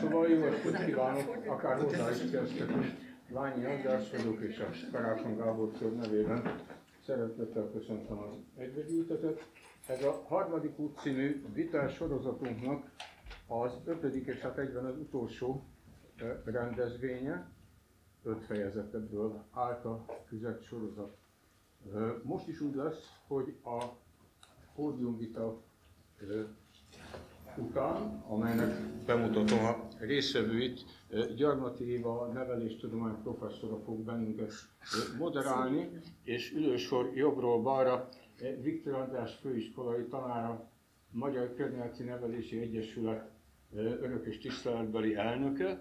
Szóval jó estét kívánok, akár hozzá is kezdtek. Lányi András vagyok, és a Karácsony Gábor Ször nevében szeretettel köszöntöm az egybegyűjtetet. Ez a harmadik út című vitás sorozatunknak az ötödik és hát egyben az utolsó rendezvénye, öt fejezetből állt a füzet sorozat. Most is úgy lesz, hogy a pódiumvita után, amelynek bemutatom a részvevőit, Gyarmati Éva neveléstudomány professzora fog bennünket moderálni, és ülősor jobbról balra Viktor András főiskolai tanára, Magyar Környezeti Nevelési Egyesület örökös tiszteletbeli elnöke,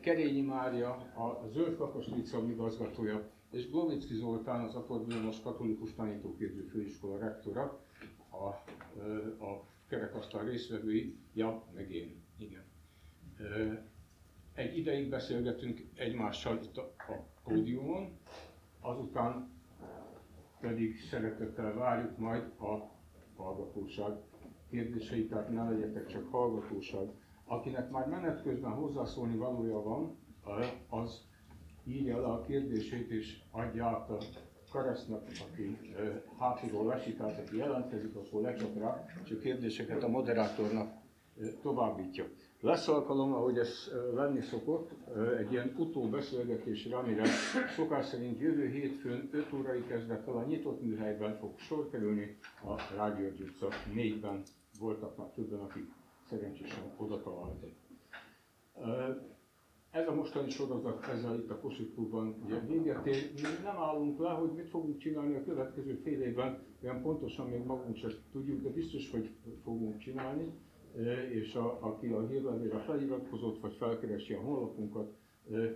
Kerényi Mária, a Zöld Kakos Licom igazgatója, és Govicki Zoltán, az Akadémiumos Katolikus Tanítóképző Főiskola rektora, a, a kerekasztal részvevői, ja, meg én, igen. Egy ideig beszélgetünk egymással itt a, a pódiumon, azután pedig szeretettel várjuk majd a hallgatóság kérdéseit, tehát ne legyetek csak hallgatóság. Akinek már menet közben hozzászólni valója van, az írja le a kérdését és adja át a Karasznak, aki hátulról veszi, tehát aki jelentkezik, akkor lecsap rá, és a kérdéseket a moderátornak továbbítja. Lesz alkalom, ahogy ez lenni szokott, egy ilyen utóbeszélgetésre, amire szokás szerint jövő hétfőn 5 órai kezdettel a nyitott műhelyben fog sor kerülni, a Rádió utca 4-ben voltak már többen, akik szerencsésen oda találtak. Ez a mostani sorozat ezzel itt a Kossuth Klubban ugye véget ér. Mi nem állunk le, hogy mit fogunk csinálni a következő fél évben, olyan pontosan még magunk sem tudjuk, de biztos, hogy fogunk csinálni. És a, aki a hírlevére feliratkozott, vagy felkeresi a honlapunkat,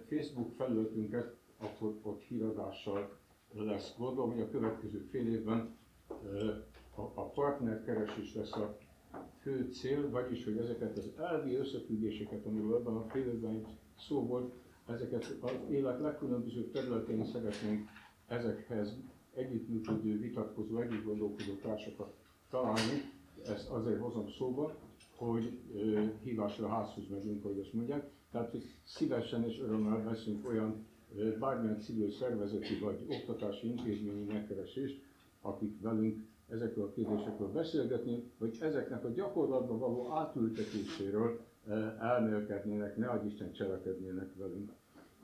Facebook felületünket, akkor ott híradással lesz. Gondolom, hogy a következő fél évben a, a partnerkeresés lesz a fő cél, vagyis hogy ezeket az elvi összefüggéseket, amiről ebben a fél évben szó volt, ezeket az élet legkülönbözőbb területén szeretnénk ezekhez együttműködő, vitatkozó, együtt gondolkozó társakat találni. Ezt azért hozom szóba, hogy hívásra házhoz megyünk, ahogy azt mondják. Tehát, hogy szívesen és örömmel veszünk olyan bármilyen civil szervezeti vagy oktatási intézményi megkeresést, akik velünk ezekről a kérdésekről beszélgetni, hogy ezeknek a gyakorlatban való átültetéséről elmélkednének, ne adj Isten cselekednének velünk.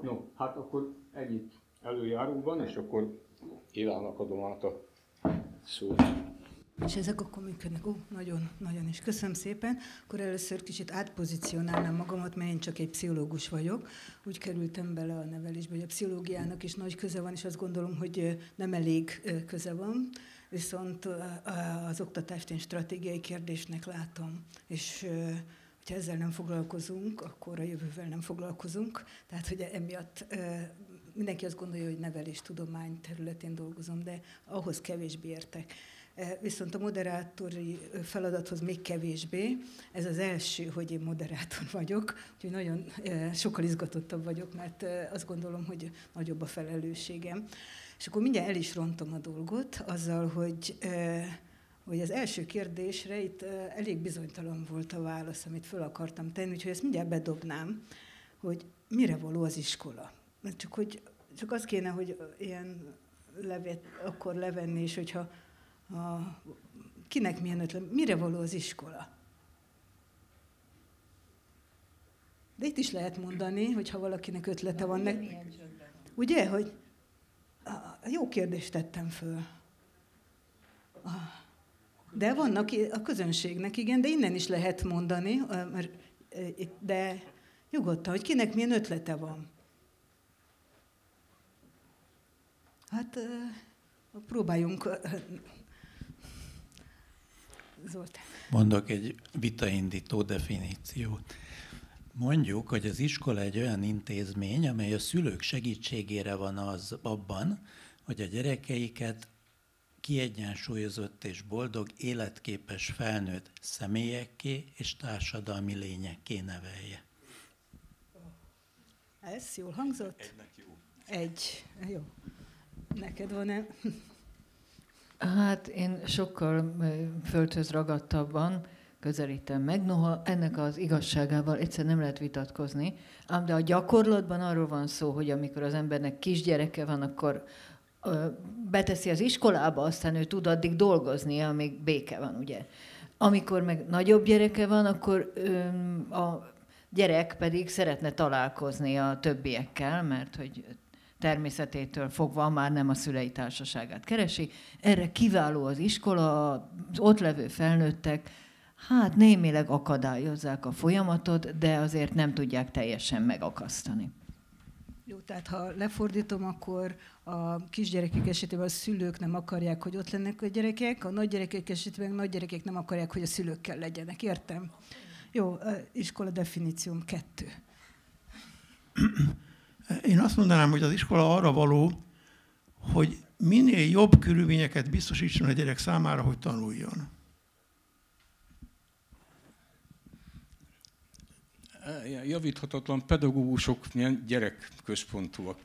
No, hát akkor ennyit előjáróban, és akkor Ilának adom át a szót. És ezek akkor működnek. Ó, nagyon, nagyon is. Köszönöm szépen. Akkor először kicsit átpozícionálnám magamat, mert én csak egy pszichológus vagyok. Úgy kerültem bele a nevelésbe, hogy a pszichológiának is nagy köze van, és azt gondolom, hogy nem elég köze van. Viszont az oktatást én stratégiai kérdésnek látom. És hogyha ezzel nem foglalkozunk, akkor a jövővel nem foglalkozunk. Tehát, hogy emiatt mindenki azt gondolja, hogy nevelés tudomány területén dolgozom, de ahhoz kevésbé értek. Viszont a moderátori feladathoz még kevésbé. Ez az első, hogy én moderátor vagyok, úgyhogy nagyon sokkal izgatottabb vagyok, mert azt gondolom, hogy nagyobb a felelősségem. És akkor mindjárt el is rontom a dolgot azzal, hogy hogy az első kérdésre itt elég bizonytalan volt a válasz, amit föl akartam tenni, úgyhogy ezt mindjárt bedobnám, hogy mire való az iskola. Csak, hogy, csak az kéne, hogy ilyen levet, akkor levenni, és hogyha a, kinek milyen ötlet, mire való az iskola? De itt is lehet mondani, hogyha valakinek ötlete van. Ne... Ugye, hogy jó kérdést tettem föl. De vannak a közönségnek, igen, de innen is lehet mondani, mert, de nyugodtan, hogy kinek milyen ötlete van. Hát próbáljunk. Zoltán. Mondok egy vitaindító definíciót. Mondjuk, hogy az iskola egy olyan intézmény, amely a szülők segítségére van az abban, hogy a gyerekeiket kiegyensúlyozott és boldog, életképes felnőtt személyekké és társadalmi lényekké nevelje. Ez jól hangzott? Egynek jó. Egy. Jó. Neked van-e? Hát én sokkal földhöz ragadtabban, közelítem meg. Noha ennek az igazságával egyszer nem lehet vitatkozni, ám de a gyakorlatban arról van szó, hogy amikor az embernek kisgyereke van, akkor beteszi az iskolába, aztán ő tud addig dolgozni, amíg béke van, ugye. Amikor meg nagyobb gyereke van, akkor a gyerek pedig szeretne találkozni a többiekkel, mert hogy természetétől fogva már nem a szülei társaságát keresi. Erre kiváló az iskola, az ott levő felnőttek, hát némileg akadályozzák a folyamatot, de azért nem tudják teljesen megakasztani. Jó, tehát ha lefordítom, akkor a kisgyerekek esetében a szülők nem akarják, hogy ott lennek a gyerekek, a nagygyerekek esetében a nagygyerekek nem akarják, hogy a szülőkkel legyenek. Értem? Jó, iskola definícióm kettő. Én azt mondanám, hogy az iskola arra való, hogy minél jobb körülményeket biztosítson a gyerek számára, hogy tanuljon. Javíthatatlan pedagógusok milyen gyerekközpontúak.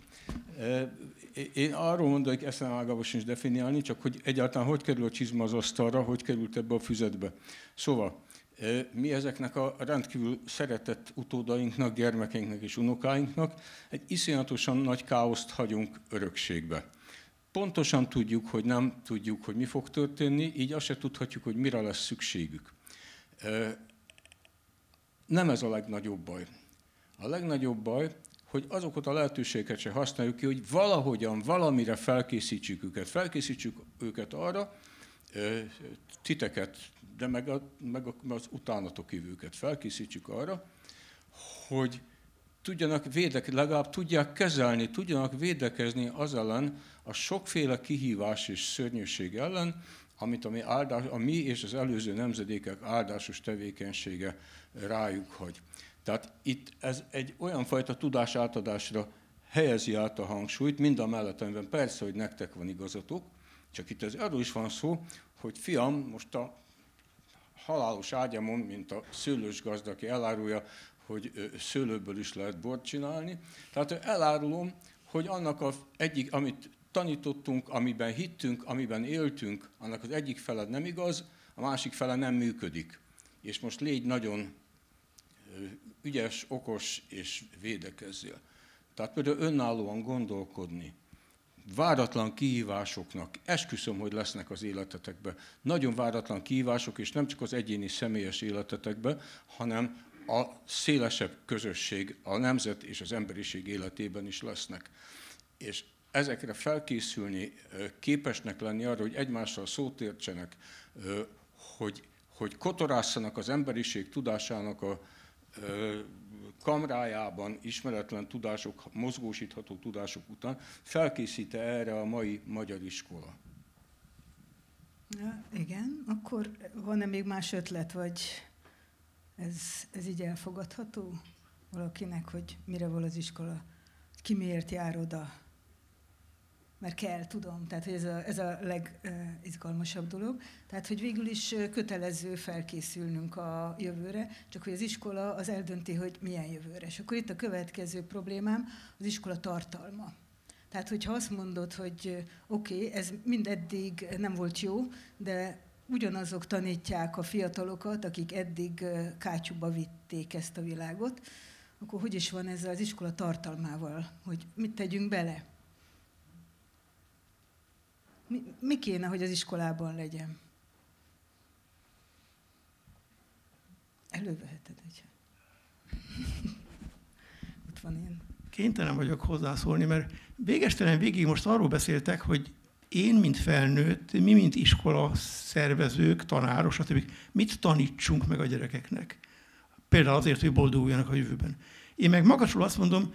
Én arról mondom, hogy ezt nem is definiálni, csak hogy egyáltalán hogy kerül a csizma az asztalra, hogy került ebbe a füzetbe. Szóval, mi ezeknek a rendkívül szeretett utódainknak, gyermekeinknek és unokáinknak egy iszonyatosan nagy káoszt hagyunk örökségbe. Pontosan tudjuk, hogy nem tudjuk, hogy mi fog történni, így azt se tudhatjuk, hogy mire lesz szükségük. Nem ez a legnagyobb baj. A legnagyobb baj, hogy azokat a lehetőségeket se használjuk ki, hogy valahogyan, valamire felkészítsük őket. Felkészítsük őket arra, titeket, de meg, a, meg az utánatok jövőket felkészítsük arra, hogy tudjanak védek, legalább tudják kezelni, tudjanak védekezni az ellen, a sokféle kihívás és szörnyűség ellen, amit a mi, áldás, a mi és az előző nemzedékek áldásos tevékenysége rájuk hagy. Tehát itt ez egy olyan fajta tudásátadásra helyezi át a hangsúlyt, mind a mellett, amiben persze, hogy nektek van igazatok, csak itt ez arról is van szó, hogy fiam, most a halálos ágyamon, mint a szőlős gazda, aki elárulja, hogy szőlőből is lehet bort csinálni. Tehát elárulom, hogy annak az egyik, amit tanítottunk, amiben hittünk, amiben éltünk, annak az egyik fele nem igaz, a másik fele nem működik. És most légy nagyon ügyes, okos és védekezzél. Tehát például önállóan gondolkodni, váratlan kihívásoknak, esküszöm, hogy lesznek az életetekben, nagyon váratlan kihívások, és nem csak az egyéni személyes életetekben, hanem a szélesebb közösség, a nemzet és az emberiség életében is lesznek. És ezekre felkészülni, képesnek lenni arra, hogy egymással szót értsenek, hogy, hogy kotorászanak az emberiség tudásának a kamrájában ismeretlen tudások, mozgósítható tudások után felkészíte erre a mai magyar iskola? Ja, igen, akkor van-e még más ötlet, vagy ez, ez így elfogadható valakinek, hogy mire van az iskola, ki miért jár oda? Mert kell, tudom, tehát hogy ez a, ez a legizgalmasabb dolog. Tehát, hogy végül is kötelező felkészülnünk a jövőre, csak hogy az iskola az eldönti, hogy milyen jövőre. És akkor itt a következő problémám az iskola tartalma. Tehát, hogyha azt mondod, hogy oké, okay, ez mindeddig nem volt jó, de ugyanazok tanítják a fiatalokat, akik eddig kátyúba vitték ezt a világot, akkor hogy is van ez az iskola tartalmával, hogy mit tegyünk bele? Mi, mi kéne, hogy az iskolában legyen? Előveheted egy. Ott van én. Kénytelen vagyok hozzászólni, mert végestelen végig most arról beszéltek, hogy én, mint felnőtt, mi, mint iskola szervezők, tanáros, stb. mit tanítsunk meg a gyerekeknek. Például azért, hogy boldoguljanak a jövőben. Én meg magasról azt mondom,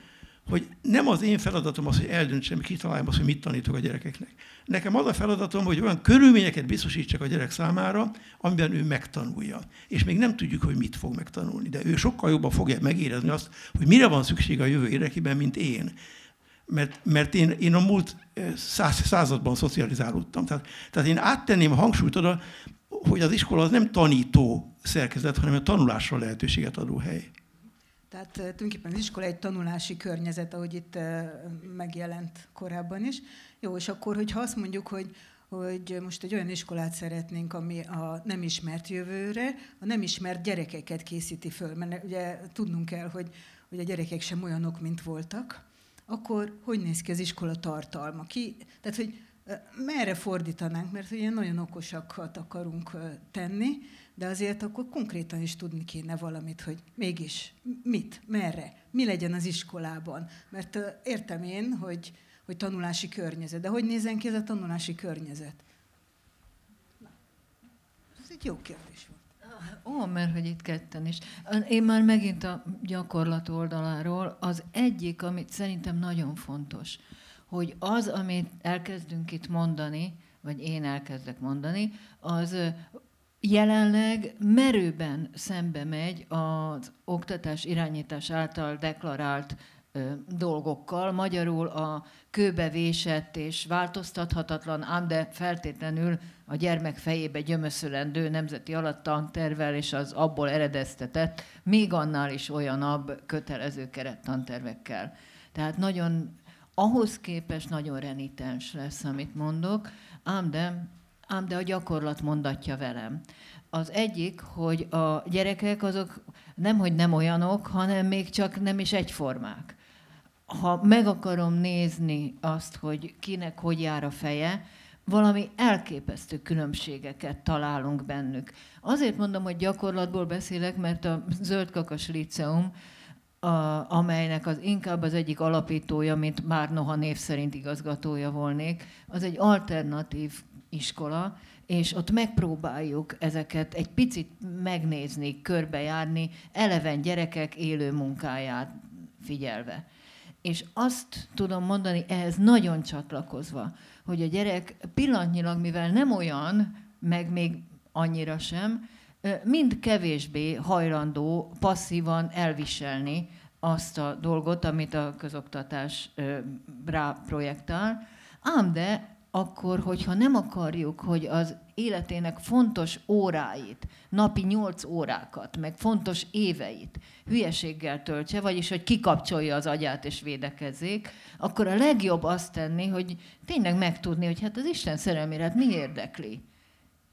hogy nem az én feladatom az, hogy eldöntsem, kitaláljam azt, hogy mit tanítok a gyerekeknek. Nekem az a feladatom, hogy olyan körülményeket biztosítsak a gyerek számára, amiben ő megtanulja. És még nem tudjuk, hogy mit fog megtanulni, de ő sokkal jobban fogja megérezni azt, hogy mire van szüksége a jövő érdekében, mint én. Mert, mert én, én a múlt eh, száz, században szocializálódtam. Tehát, tehát én áttenném a hangsúlyt oda, hogy az iskola az nem tanító szerkezet, hanem a tanulásra lehetőséget adó hely. Tehát tulajdonképpen az iskola egy tanulási környezet, ahogy itt megjelent korábban is. Jó, és akkor, hogyha azt mondjuk, hogy hogy most egy olyan iskolát szeretnénk, ami a nem ismert jövőre, a nem ismert gyerekeket készíti föl, mert ugye tudnunk kell, hogy, hogy a gyerekek sem olyanok, mint voltak, akkor hogy néz ki az iskola tartalma? Ki, tehát, hogy merre fordítanánk, mert ugye nagyon okosakat akarunk tenni, de azért akkor konkrétan is tudni kéne valamit, hogy mégis mit, merre, mi legyen az iskolában. Mert értem én, hogy, hogy tanulási környezet, de hogy nézzen ki ez a tanulási környezet? Na, ez egy jó kérdés volt. Ó, mert hogy itt ketten is. Én már megint a gyakorlat oldaláról, az egyik, amit szerintem nagyon fontos, hogy az, amit elkezdünk itt mondani, vagy én elkezdek mondani, az jelenleg merőben szembe megy az oktatás irányítás által deklarált ö, dolgokkal, magyarul a kőbevésett és változtathatatlan, ám de feltétlenül a gyermek fejébe gyömöszölendő nemzeti alattanttervel és az abból eredeztetett, még annál is olyanabb kötelező kerettantervekkel. Tehát nagyon, ahhoz képest nagyon renitens lesz, amit mondok, ám de ám de a gyakorlat mondatja velem. Az egyik, hogy a gyerekek azok nem, hogy nem olyanok, hanem még csak nem is egyformák. Ha meg akarom nézni azt, hogy kinek hogy jár a feje, valami elképesztő különbségeket találunk bennük. Azért mondom, hogy gyakorlatból beszélek, mert a Zöldkakas Liceum, a, amelynek az inkább az egyik alapítója, mint már noha név szerint igazgatója volnék, az egy alternatív iskola, és ott megpróbáljuk ezeket egy picit megnézni, körbejárni, eleven gyerekek élő munkáját figyelve. És azt tudom mondani, ehhez nagyon csatlakozva, hogy a gyerek pillanatnyilag, mivel nem olyan, meg még annyira sem, mind kevésbé hajlandó passzívan elviselni azt a dolgot, amit a közoktatás rá projektál, ám de akkor, hogyha nem akarjuk, hogy az életének fontos óráit, napi nyolc órákat, meg fontos éveit hülyeséggel töltse, vagyis hogy kikapcsolja az agyát és védekezzék, akkor a legjobb azt tenni, hogy tényleg megtudni, hogy hát az Isten szerelmére hát mi érdekli.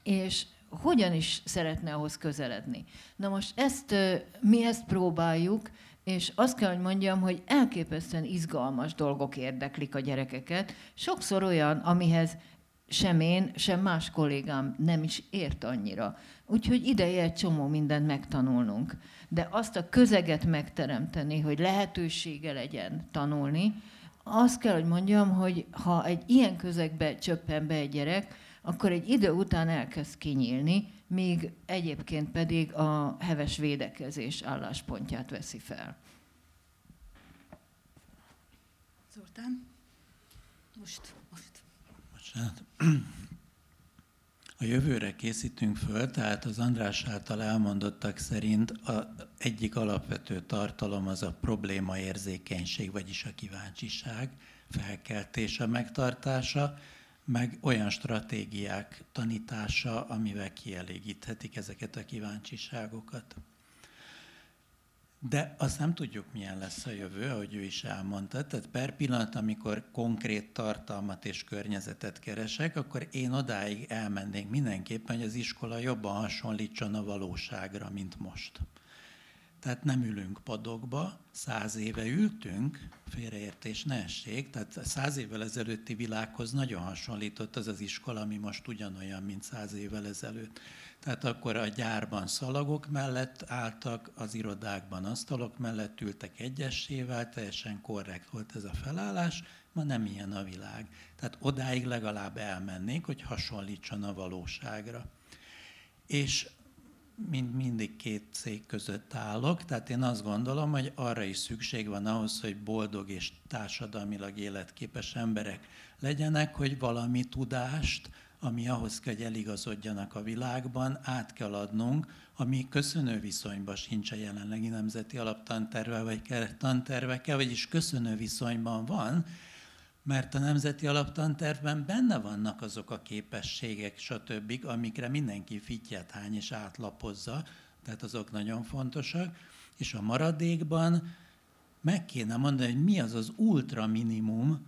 És hogyan is szeretne ahhoz közeledni. Na most ezt, mi ezt próbáljuk, és azt kell, hogy mondjam, hogy elképesztően izgalmas dolgok érdeklik a gyerekeket. Sokszor olyan, amihez sem én, sem más kollégám nem is ért annyira. Úgyhogy ideje egy csomó mindent megtanulnunk. De azt a közeget megteremteni, hogy lehetősége legyen tanulni, azt kell, hogy mondjam, hogy ha egy ilyen közegbe csöppen be egy gyerek, akkor egy idő után elkezd kinyílni, míg egyébként pedig a heves védekezés álláspontját veszi fel. Zoltán? Most, most. Bocsánat. A jövőre készítünk föl, tehát az András által elmondottak szerint a egyik alapvető tartalom az a problémaérzékenység, vagyis a kíváncsiság felkeltése, megtartása, meg olyan stratégiák tanítása, amivel kielégíthetik ezeket a kíváncsiságokat. De azt nem tudjuk, milyen lesz a jövő, ahogy ő is elmondta. Tehát per pillanat, amikor konkrét tartalmat és környezetet keresek, akkor én odáig elmennék mindenképpen, hogy az iskola jobban hasonlítson a valóságra, mint most. Tehát nem ülünk padokba, száz éve ültünk, félreértés ne essék, tehát száz évvel ezelőtti világhoz nagyon hasonlított az az iskola, ami most ugyanolyan, mint száz évvel ezelőtt. Tehát akkor a gyárban szalagok mellett álltak, az irodákban asztalok mellett ültek egyesével, teljesen korrekt volt ez a felállás, ma nem ilyen a világ. Tehát odáig legalább elmennék, hogy hasonlítson a valóságra. És mind, mindig két szék között állok, tehát én azt gondolom, hogy arra is szükség van ahhoz, hogy boldog és társadalmilag életképes emberek legyenek, hogy valami tudást, ami ahhoz kell, hogy eligazodjanak a világban, át kell adnunk, ami köszönő viszonyban sincs a jelenlegi nemzeti alaptanterve vagy kerettantervekkel, vagyis köszönő viszonyban van, mert a nemzeti alaptantervben benne vannak azok a képességek, stb., amikre mindenki fittyet hány és átlapozza, tehát azok nagyon fontosak, és a maradékban meg kéne mondani, hogy mi az az ultra minimum,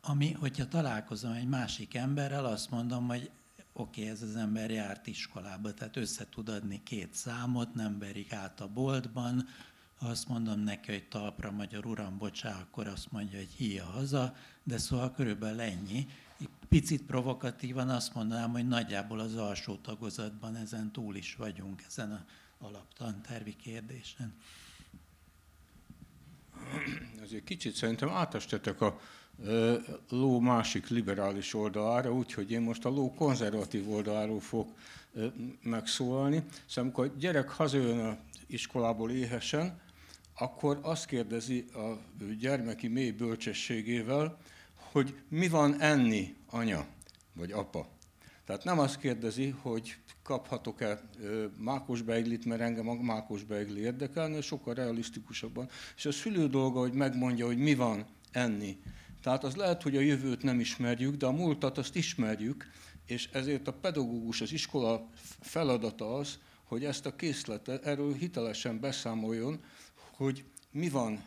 ami, hogyha találkozom egy másik emberrel, azt mondom, hogy oké, okay, ez az ember járt iskolába, tehát össze tud adni két számot, nem verik át a boltban, ha azt mondom neki, hogy talpra magyar uram, bocsá, akkor azt mondja, hogy híja haza, de szóval körülbelül ennyi. Picit provokatívan azt mondanám, hogy nagyjából az alsó tagozatban ezen túl is vagyunk, ezen a alaptantervi kérdésen. Azért kicsit szerintem átestetek a ló másik liberális oldalára, úgyhogy én most a ló konzervatív oldaláról fog megszólalni. Szóval amikor a gyerek hazajön a iskolából éhesen, akkor azt kérdezi a gyermeki mély bölcsességével, hogy mi van enni, anya vagy apa. Tehát nem azt kérdezi, hogy kaphatok-e mákos beiglit, mert engem a mákos beigli érdekelne, sokkal realisztikusabban. És a szülő dolga, hogy megmondja, hogy mi van enni. Tehát az lehet, hogy a jövőt nem ismerjük, de a múltat azt ismerjük, és ezért a pedagógus, az iskola feladata az, hogy ezt a készletet, erről hitelesen beszámoljon, hogy mi van,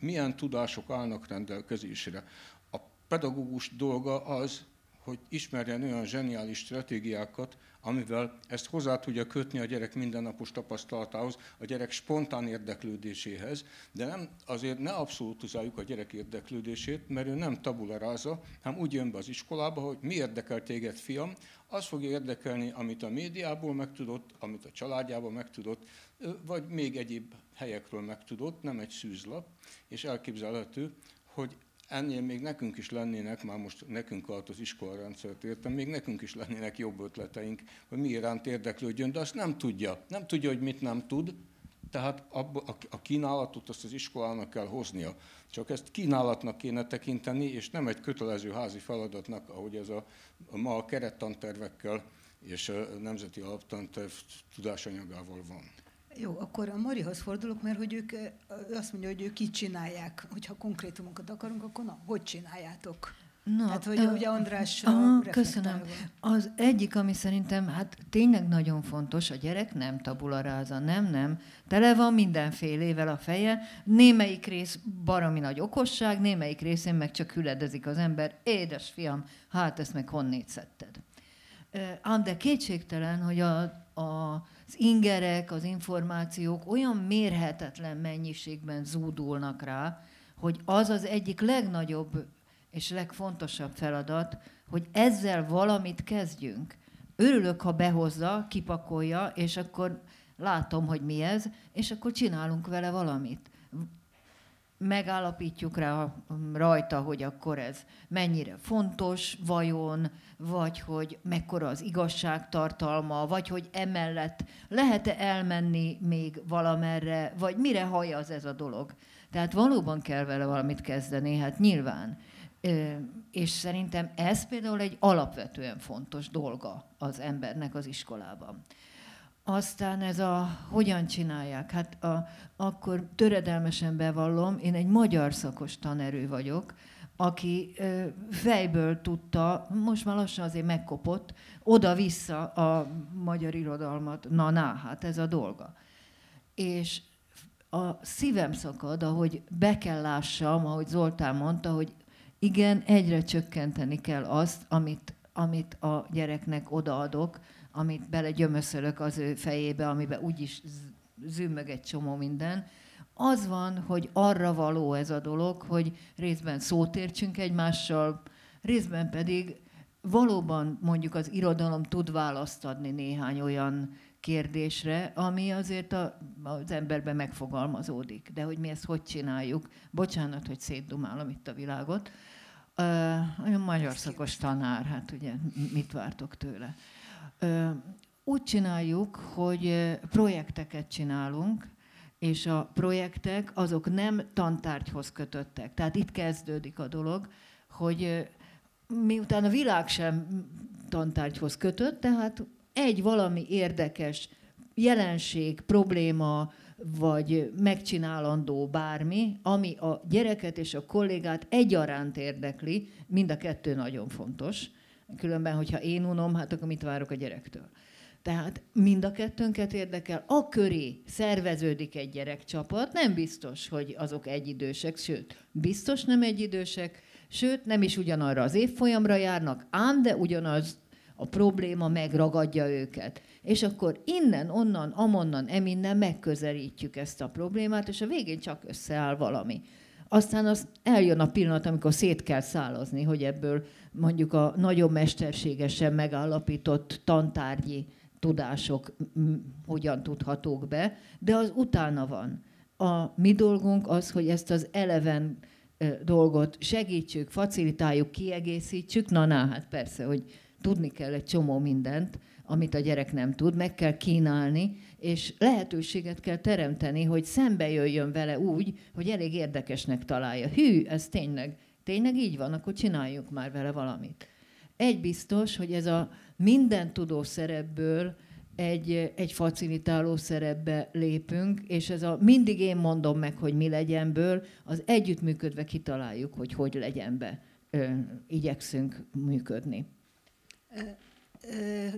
milyen tudások állnak rendelkezésre. A pedagógus dolga az, hogy ismerjen olyan zseniális stratégiákat, amivel ezt hozzá tudja kötni a gyerek mindennapos tapasztalatához, a gyerek spontán érdeklődéséhez, de nem, azért ne abszolútizáljuk a gyerek érdeklődését, mert ő nem tabularáza, hanem úgy jön be az iskolába, hogy mi érdekel téged, fiam, az fogja érdekelni, amit a médiából megtudott, amit a családjából megtudott, vagy még egyéb helyekről megtudott, nem egy szűzlap, és elképzelhető, hogy ennél még nekünk is lennének, már most nekünk alatt az iskolarendszert értem, még nekünk is lennének jobb ötleteink, hogy mi iránt érdeklődjön, de azt nem tudja. Nem tudja, hogy mit nem tud, tehát a kínálatot azt az iskolának kell hoznia. Csak ezt kínálatnak kéne tekinteni, és nem egy kötelező házi feladatnak, ahogy ez a, a ma a kerettantervekkel és a nemzeti alaptanterv tudásanyagával van. Jó, akkor a Marihoz fordulok, mert hogy ők azt mondja, hogy ők így csinálják. Hogyha konkrétumokat akarunk, akkor na, hogy csináljátok? Na, hát, hogy uh, ugye András uh, Köszönöm. Az egyik, ami szerintem hát tényleg nagyon fontos, a gyerek nem tabularáza, nem, nem. Tele van mindenfélével a feje, némelyik rész baromi nagy okosság, némelyik részén meg csak hüledezik az ember. Édes fiam, hát ezt meg honnét szedted? Ám de kétségtelen, hogy a, a az ingerek, az információk olyan mérhetetlen mennyiségben zúdulnak rá, hogy az az egyik legnagyobb és legfontosabb feladat, hogy ezzel valamit kezdjünk. Örülök, ha behozza, kipakolja, és akkor látom, hogy mi ez, és akkor csinálunk vele valamit megállapítjuk rá rajta, hogy akkor ez mennyire fontos, vajon, vagy hogy mekkora az igazságtartalma, vagy hogy emellett lehet-e elmenni még valamerre, vagy mire hajaz ez a dolog. Tehát valóban kell vele valamit kezdeni, hát nyilván. És szerintem ez például egy alapvetően fontos dolga az embernek az iskolában. Aztán ez a hogyan csinálják? Hát a, akkor töredelmesen bevallom, én egy magyar szakos tanerő vagyok, aki ö, fejből tudta, most már lassan azért megkopott, oda-vissza a magyar irodalmat. Na, na, hát ez a dolga. És a szívem szakad, ahogy be kell lássam, ahogy Zoltán mondta, hogy igen, egyre csökkenteni kell azt, amit, amit a gyereknek odaadok, amit belegyömöszölök az ő fejébe, amiben úgyis zümmög egy csomó minden, az van, hogy arra való ez a dolog, hogy részben szót értsünk egymással, részben pedig valóban mondjuk az irodalom tud választ adni néhány olyan kérdésre, ami azért a, az emberben megfogalmazódik. De hogy mi ezt hogy csináljuk, bocsánat, hogy szétdumálom itt a világot, uh, olyan magyar szakos tanár, hát ugye mit vártok tőle? Úgy csináljuk, hogy projekteket csinálunk, és a projektek azok nem tantárgyhoz kötöttek. Tehát itt kezdődik a dolog, hogy miután a világ sem tantárgyhoz kötött, tehát egy valami érdekes jelenség, probléma, vagy megcsinálandó bármi, ami a gyereket és a kollégát egyaránt érdekli, mind a kettő nagyon fontos, Különben, hogyha én unom, hát akkor mit várok a gyerektől? Tehát mind a kettőnket érdekel. A köré szerveződik egy gyerekcsapat, nem biztos, hogy azok egyidősek, sőt, biztos nem egyidősek, Sőt, nem is ugyanarra az évfolyamra járnak, ám de ugyanaz a probléma megragadja őket. És akkor innen, onnan, amonnan, eminnen megközelítjük ezt a problémát, és a végén csak összeáll valami. Aztán az eljön a pillanat, amikor szét kell szálazni, hogy ebből mondjuk a nagyon mesterségesen megállapított tantárgyi tudások hogyan tudhatók be, de az utána van. A mi dolgunk az, hogy ezt az eleven dolgot segítsük, facilitáljuk, kiegészítsük. Na, na, hát persze, hogy tudni kell egy csomó mindent, amit a gyerek nem tud, meg kell kínálni, és lehetőséget kell teremteni, hogy szembe jöjjön vele úgy, hogy elég érdekesnek találja. Hű, ez tényleg, tényleg így van, akkor csináljuk már vele valamit. Egy biztos, hogy ez a minden tudó szerepből egy, egy facilitáló szerepbe lépünk, és ez a mindig én mondom meg, hogy mi legyenből, az együttműködve kitaláljuk, hogy hogy legyen be. Ö, igyekszünk működni.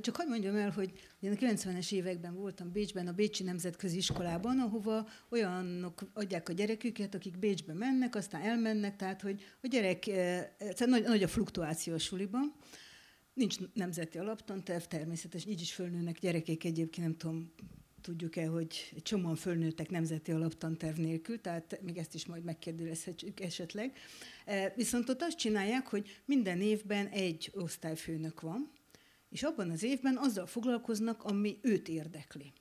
Csak hogy mondjam el, hogy én a 90-es években voltam Bécsben, a Bécsi Nemzetközi Iskolában, ahova olyanok adják a gyereküket, akik Bécsbe mennek, aztán elmennek, tehát hogy a gyerek, tehát nagy, nagy a fluktuáció a suliban, nincs nemzeti alaptanterv, természetesen így is fölnőnek gyerekek egyébként, nem tudom, tudjuk-e, hogy csomóan fölnőttek nemzeti alaptanterv nélkül, tehát még ezt is majd megkérdőjelezhetjük esetleg. Viszont ott azt csinálják, hogy minden évben egy osztályfőnök van, és abban az évben azzal foglalkoznak, ami őt érdekli.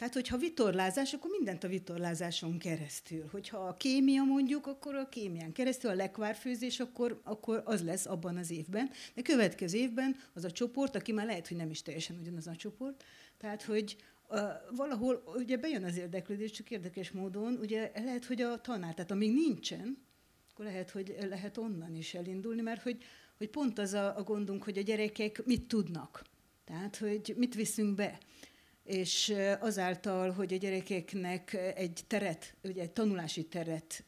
Tehát, hogyha vitorlázás, akkor mindent a vitorlázáson keresztül. Hogyha a kémia mondjuk, akkor a kémián keresztül, a lekvárfőzés, akkor, akkor az lesz abban az évben. De következő évben az a csoport, aki már lehet, hogy nem is teljesen ugyanaz a csoport, tehát, hogy uh, valahol ugye bejön az érdeklődés, csak érdekes módon, ugye lehet, hogy a tanár, tehát amíg nincsen, akkor lehet, hogy lehet onnan is elindulni, mert hogy hogy pont az a, a gondunk, hogy a gyerekek mit tudnak. Tehát, hogy mit viszünk be. És azáltal, hogy a gyerekeknek egy teret, ugye egy tanulási teret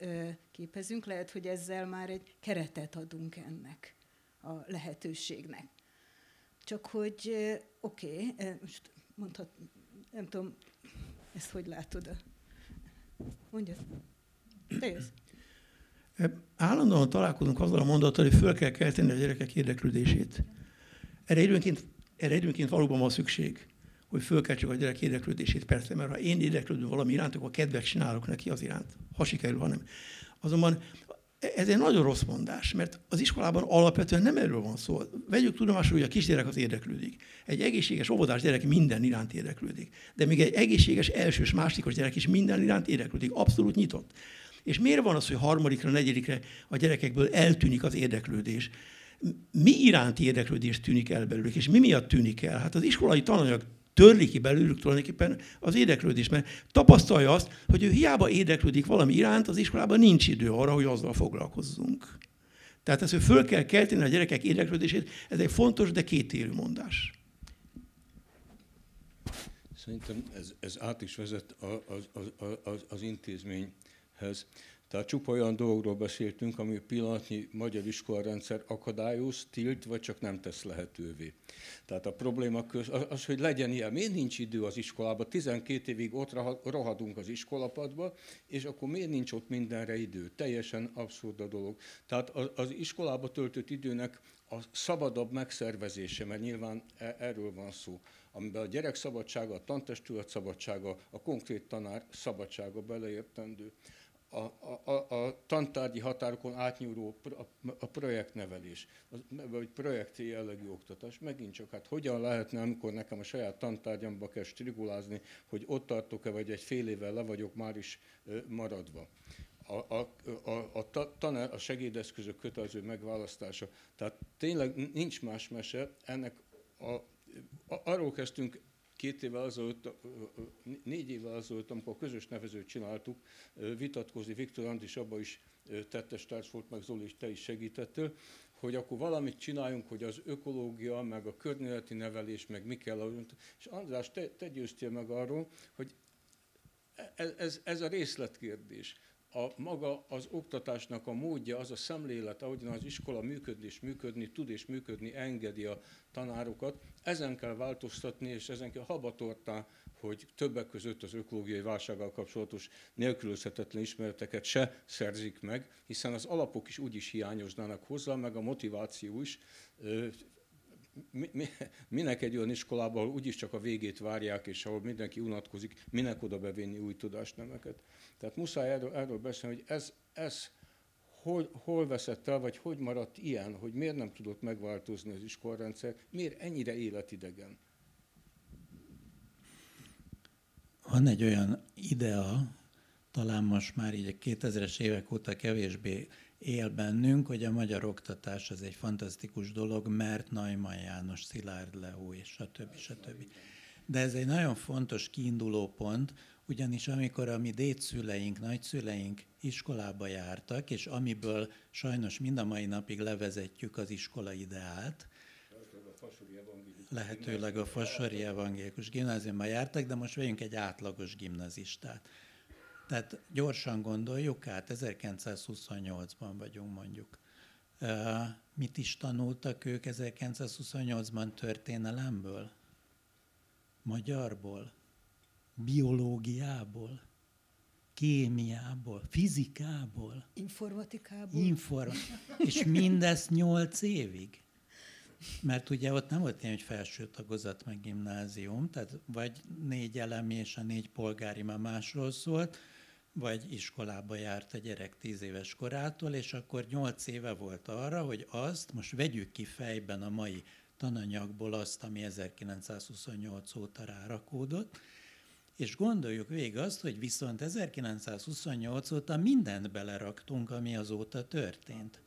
képezünk, lehet, hogy ezzel már egy keretet adunk ennek a lehetőségnek. Csak hogy oké, okay, most mondhat, nem tudom, ezt hogy látod? Mondjad. Te jössz. Állandóan találkozunk azzal a mondattal, hogy föl kell kelteni a gyerekek érdeklődését. Erre időnként, erre időnként valóban van szükség, hogy fölkeltsük a gyerek érdeklődését, persze, mert ha én érdeklődöm valami iránt, akkor kedvet csinálok neki az iránt, ha sikerül, hanem. Azonban ez egy nagyon rossz mondás, mert az iskolában alapvetően nem erről van szó. Vegyük tudomásul, hogy a kisgyerek az érdeklődik. Egy egészséges óvodás gyerek minden iránt érdeklődik. De még egy egészséges elsős, másodikos gyerek is minden iránt érdeklődik. Abszolút nyitott. És miért van az, hogy harmadikra, negyedikre a gyerekekből eltűnik az érdeklődés? Mi iránti érdeklődés tűnik el belőlük, és mi miatt tűnik el? Hát az iskolai tananyag törli ki belőlük tulajdonképpen az érdeklődés, mert tapasztalja azt, hogy ő hiába érdeklődik valami iránt, az iskolában nincs idő arra, hogy azzal foglalkozzunk. Tehát ez, hogy föl kell kelteni a gyerekek érdeklődését, ez egy fontos, de kétérű mondás. Szerintem ez, ez át is vezet az, az, az, az intézmény hez. Tehát csupa olyan dolgokról beszéltünk, ami a pillanatnyi magyar iskolarendszer akadályoz, tilt, vagy csak nem tesz lehetővé. Tehát a probléma köz, az, hogy legyen ilyen, miért nincs idő az iskolában, 12 évig ott rohadunk az iskolapadba, és akkor miért nincs ott mindenre idő? Teljesen abszurd a dolog. Tehát az, az iskolába töltött időnek a szabadabb megszervezése, mert nyilván e, erről van szó, amiben a gyerek szabadsága, a tantestület szabadsága, a konkrét tanár szabadsága beleértendő a, a, a tantárgyi határokon átnyúló a projektnevelés, vagy projekti jellegű oktatás. Megint csak, hát hogyan lehetne, amikor nekem a saját tantárgyamba kell strigulázni, hogy ott tartok-e, vagy egy fél évvel le vagyok már is maradva. A, a, a, a, tanár, a segédeszközök kötelező megválasztása. Tehát tényleg nincs más mese, ennek a, a, arról kezdtünk két évvel azelőtt, négy évvel azelőtt, amikor közös nevezőt csináltuk, vitatkozni, Viktor Andis abba is tettes társ volt, meg Zoli is te is segítettél, hogy akkor valamit csináljunk, hogy az ökológia, meg a környezeti nevelés, meg mi kell. És András, te, te győztél meg arról, hogy ez, ez, ez a részletkérdés a maga az oktatásnak a módja, az a szemlélet, ahogyan az iskola működni és működni tud és működni engedi a tanárokat, ezen kell változtatni, és ezen kell habatortán hogy többek között az ökológiai válsággal kapcsolatos nélkülözhetetlen ismereteket se szerzik meg, hiszen az alapok is úgyis hiányoznának hozzá, meg a motiváció is. Mi, mi, minek egy olyan iskolában, ahol úgyis csak a végét várják, és ahol mindenki unatkozik, minek oda bevinni új tudásnemeket. Tehát muszáj erről, erről beszélni, hogy ez, ez hol, hol veszett el, vagy hogy maradt ilyen, hogy miért nem tudott megváltozni az iskolarendszer, miért ennyire életidegen. Van egy olyan idea, talán most már így a 2000-es évek óta kevésbé él bennünk, hogy a magyar oktatás az egy fantasztikus dolog, mert Najman János, Szilárd Leó és stb. stb. De ez egy nagyon fontos kiinduló pont, ugyanis amikor a mi dédszüleink, nagyszüleink iskolába jártak, és amiből sajnos mind a mai napig levezetjük az iskola ideát, lehetőleg a Fasori Evangélikus Gimnáziumban jártak, de most vegyünk egy átlagos gimnazistát. Tehát gyorsan gondoljuk át, 1928-ban vagyunk mondjuk. Mit is tanultak ők 1928-ban történelemből? Magyarból? Biológiából? Kémiából? Fizikából? Informatikából? Inform- és mindezt nyolc évig? Mert ugye ott nem volt ilyen, hogy felső tagozat meg gimnázium, tehát vagy négy elemi és a négy polgári már másról szólt, vagy iskolába járt a gyerek tíz éves korától, és akkor nyolc éve volt arra, hogy azt most vegyük ki fejben a mai tananyagból azt, ami 1928 óta rárakódott, és gondoljuk végig azt, hogy viszont 1928 óta mindent beleraktunk, ami azóta történt.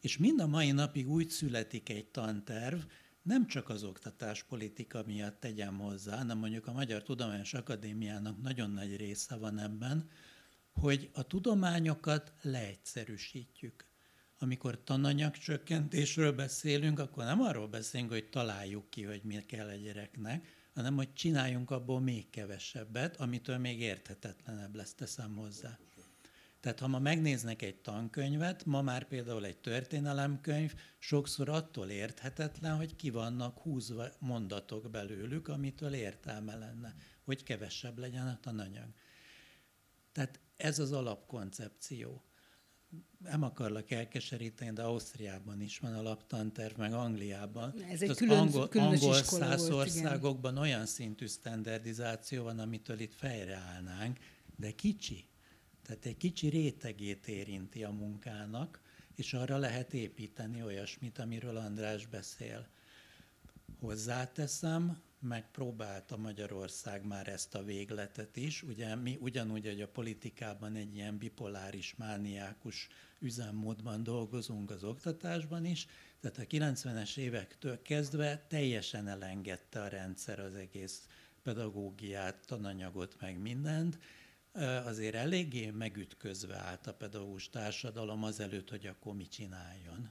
És mind a mai napig úgy születik egy tanterv, nem csak az oktatáspolitika miatt tegyem hozzá, hanem mondjuk a Magyar Tudományos Akadémiának nagyon nagy része van ebben, hogy a tudományokat leegyszerűsítjük. Amikor tananyagcsökkentésről beszélünk, akkor nem arról beszélünk, hogy találjuk ki, hogy mi kell a gyereknek, hanem hogy csináljunk abból még kevesebbet, amitől még érthetetlenebb lesz, teszem hozzá. Tehát ha ma megnéznek egy tankönyvet, ma már például egy történelemkönyv sokszor attól érthetetlen, hogy ki vannak húzva mondatok belőlük, amitől értelme lenne, hogy kevesebb legyen a tananyag. Tehát ez az alapkoncepció. Nem akarlak elkeseríteni, de Ausztriában is van alaptanterv, meg Angliában. Ez egy az külön, angol, angol száz országokban olyan szintű standardizáció van, amitől itt fejreállnánk, de kicsi. Tehát egy kicsi rétegét érinti a munkának, és arra lehet építeni olyasmit, amiről András beszél. Hozzáteszem, megpróbálta Magyarország már ezt a végletet is. Ugye mi ugyanúgy, hogy a politikában egy ilyen bipoláris, mániákus üzemmódban dolgozunk az oktatásban is, tehát a 90-es évektől kezdve teljesen elengedte a rendszer az egész pedagógiát, tananyagot, meg mindent, azért eléggé megütközve állt a pedagógus társadalom azelőtt, hogy akkor mit csináljon.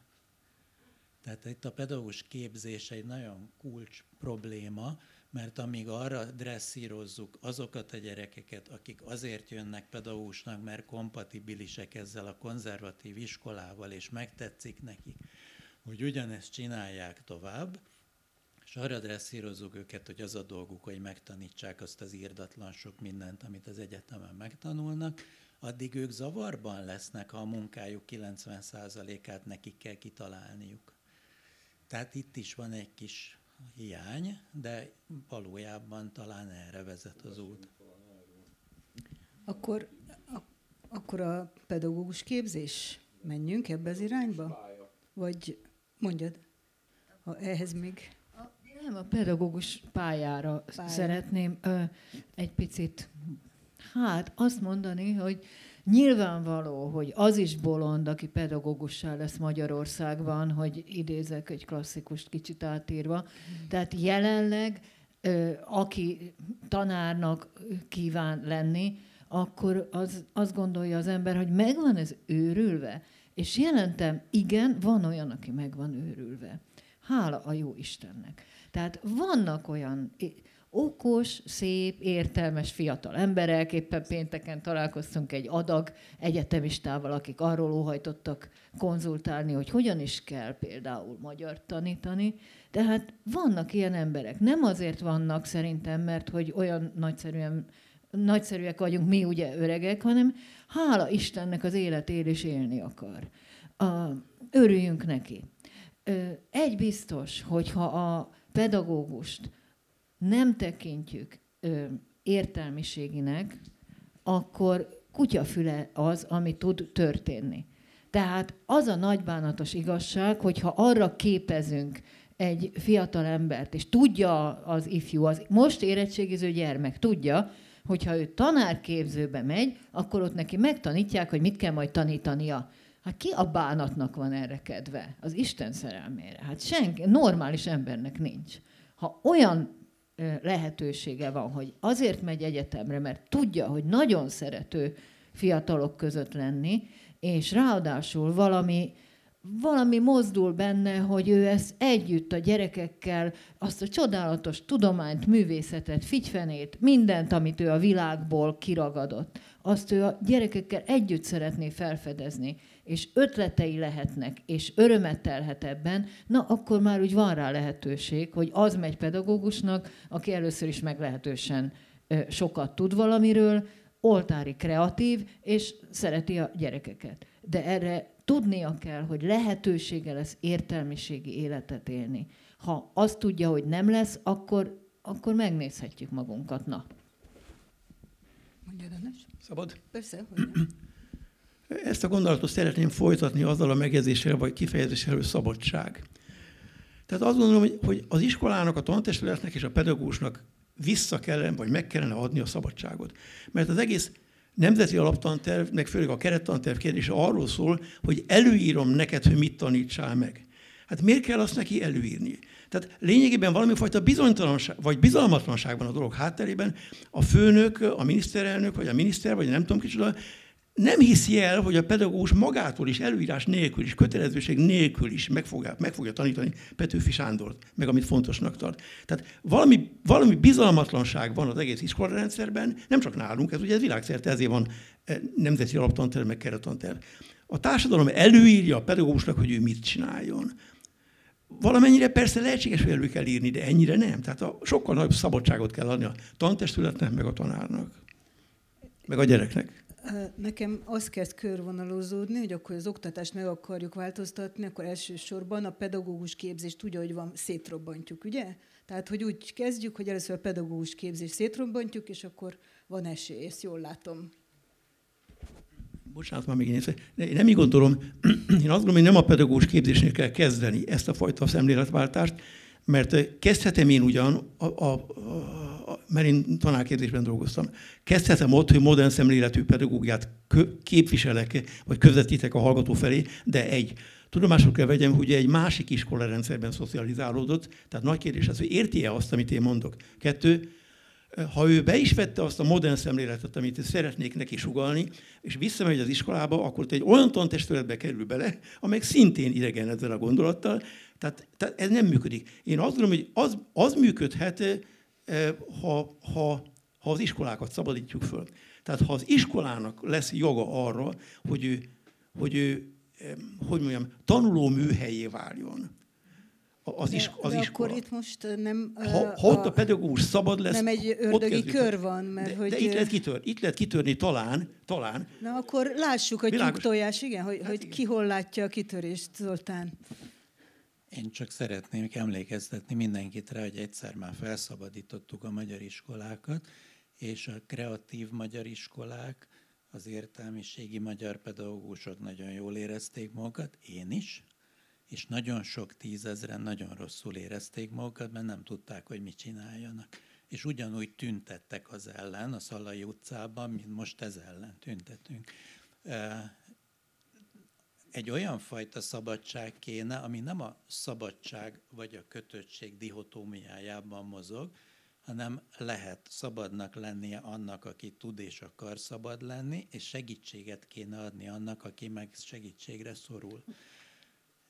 Tehát itt a pedagógus képzés egy nagyon kulcs probléma, mert amíg arra dresszírozzuk azokat a gyerekeket, akik azért jönnek pedagógusnak, mert kompatibilisek ezzel a konzervatív iskolával, és megtetszik nekik, hogy ugyanezt csinálják tovább, és arra dresszírozzuk őket, hogy az a dolguk, hogy megtanítsák azt az írdatlan sok mindent, amit az egyetemen megtanulnak, addig ők zavarban lesznek, ha a munkájuk 90%-át nekik kell kitalálniuk. Tehát itt is van egy kis hiány, de valójában talán erre vezet az út. Akkor, a, akkor a pedagógus képzés menjünk ebbe az irányba? Vagy mondjad, ha ehhez még... Nem, a pedagógus pályára Pálya. szeretném ö, egy picit, hát azt mondani, hogy nyilvánvaló, hogy az is bolond, aki pedagógussá lesz Magyarországban, hogy idézek egy klasszikust kicsit átírva. Tehát jelenleg, aki tanárnak kíván lenni, akkor az, azt gondolja az ember, hogy megvan ez őrülve. És jelentem, igen, van olyan, aki meg van őrülve. Hála a jó Istennek. Tehát vannak olyan, okos, szép, értelmes fiatal emberek. Éppen pénteken találkoztunk egy adag egyetemistával, akik arról óhajtottak konzultálni, hogy hogyan is kell például magyar tanítani. Tehát vannak ilyen emberek. Nem azért vannak szerintem, mert hogy olyan nagyszerűen nagyszerűek vagyunk mi ugye öregek, hanem hála Istennek az élet él és élni akar. A, örüljünk neki. Egy biztos, hogyha a pedagógust nem tekintjük ö, értelmiséginek, akkor kutyafüle az, ami tud történni. Tehát az a nagybánatos igazság, hogyha arra képezünk egy fiatal embert, és tudja az ifjú, az most érettségiző gyermek, tudja, hogyha ő tanárképzőbe megy, akkor ott neki megtanítják, hogy mit kell majd tanítania. Hát ki a bánatnak van erre kedve? Az Isten szerelmére. Hát senki, normális embernek nincs. Ha olyan lehetősége van, hogy azért megy egyetemre, mert tudja, hogy nagyon szerető fiatalok között lenni, és ráadásul valami valami mozdul benne, hogy ő ezt együtt a gyerekekkel, azt a csodálatos tudományt, művészetet, figyfenét, mindent, amit ő a világból kiragadott, azt ő a gyerekekkel együtt szeretné felfedezni, és ötletei lehetnek, és örömet telhet ebben, na akkor már úgy van rá lehetőség, hogy az megy pedagógusnak, aki először is meglehetősen sokat tud valamiről, oltári kreatív, és szereti a gyerekeket. De erre tudnia kell, hogy lehetősége lesz értelmiségi életet élni. Ha azt tudja, hogy nem lesz, akkor, akkor megnézhetjük magunkat. Na. Mondja. Szabad? Persze, hogy Ezt a gondolatot szeretném folytatni azzal a megjegyzéssel, vagy kifejezéssel, hogy szabadság. Tehát azt gondolom, hogy az iskolának, a tantestületnek és a pedagógusnak vissza kellene, vagy meg kellene adni a szabadságot. Mert az egész nemzeti alaptanterv, meg főleg a kerettanterv kérdése arról szól, hogy előírom neked, hogy mit tanítsál meg. Hát miért kell azt neki előírni? Tehát lényegében valami fajta bizonytalanság, vagy bizalmatlanság van a dolog hátterében. A főnök, a miniszterelnök, vagy a miniszter, vagy nem tudom kicsoda, nem hiszi el, hogy a pedagógus magától is, előírás nélkül is, kötelezőség nélkül is meg fogja, meg fogja tanítani Petőfi Sándort, meg amit fontosnak tart. Tehát valami, valami bizalmatlanság van az egész iskolarendszerben, nem csak nálunk, ez ugye világszerte, ezért van eh, nemzeti alaptanterv, meg keretanterv. A társadalom előírja a pedagógusnak, hogy ő mit csináljon. Valamennyire persze lehetséges, hogy elő kell írni, de ennyire nem. Tehát a, sokkal nagyobb szabadságot kell adni a tantestületnek, meg a tanárnak, meg a gyereknek. Nekem az kezd körvonalozódni, hogy akkor az oktatást meg akarjuk változtatni, akkor elsősorban a pedagógus képzést úgy, hogy van, szétrobbantjuk, ugye? Tehát, hogy úgy kezdjük, hogy először a pedagógus képzést szétrobbantjuk, és akkor van esély, ezt jól látom. Bocsánat, már még én, én nem így gondolom, én azt gondolom, hogy nem a pedagógus képzésnél kell kezdeni ezt a fajta szemléletváltást, mert kezdhetem én ugyan, a, a, a, mert én tanárképzésben dolgoztam, kezdhetem ott, hogy modern szemléletű pedagógiát képviselek, vagy közvetítek a hallgató felé, de egy, tudomásul kell vegyem, hogy egy másik iskolarendszerben szocializálódott, tehát nagy kérdés az, hogy érti-e azt, amit én mondok. Kettő, ha ő be is vette azt a modern szemléletet, amit szeretnék neki sugalni, és visszamegy az iskolába, akkor egy olyan tantestületbe kerül bele, amely szintén idegen ezzel a gondolattal, tehát, tehát ez nem működik. Én azt gondolom, hogy az, az működhet, ha, ha, ha az iskolákat szabadítjuk föl. Tehát ha az iskolának lesz joga arra, hogy ő, hogy ő hogy mondjam, tanuló műhelyé váljon, az, is, az de iskola. akkor itt most nem... Ha, ha ott a pedagógus szabad lesz... Nem egy ördögi kör van, mert de, hogy... De itt lehet, kitör, itt lehet kitörni talán, talán. Na akkor lássuk a tyúktojás, igen, hogy, hát hogy igen. ki hol látja a kitörést, Zoltán. Én csak szeretném emlékeztetni mindenkit rá, hogy egyszer már felszabadítottuk a magyar iskolákat, és a kreatív magyar iskolák, az értelmiségi magyar pedagógusok nagyon jól érezték magukat, én is, és nagyon sok tízezren nagyon rosszul érezték magukat, mert nem tudták, hogy mit csináljanak. És ugyanúgy tüntettek az ellen a Szalai utcában, mint most ez ellen tüntetünk egy olyan fajta szabadság kéne, ami nem a szabadság vagy a kötöttség dihotómiájában mozog, hanem lehet szabadnak lennie annak, aki tud és akar szabad lenni, és segítséget kéne adni annak, aki meg segítségre szorul.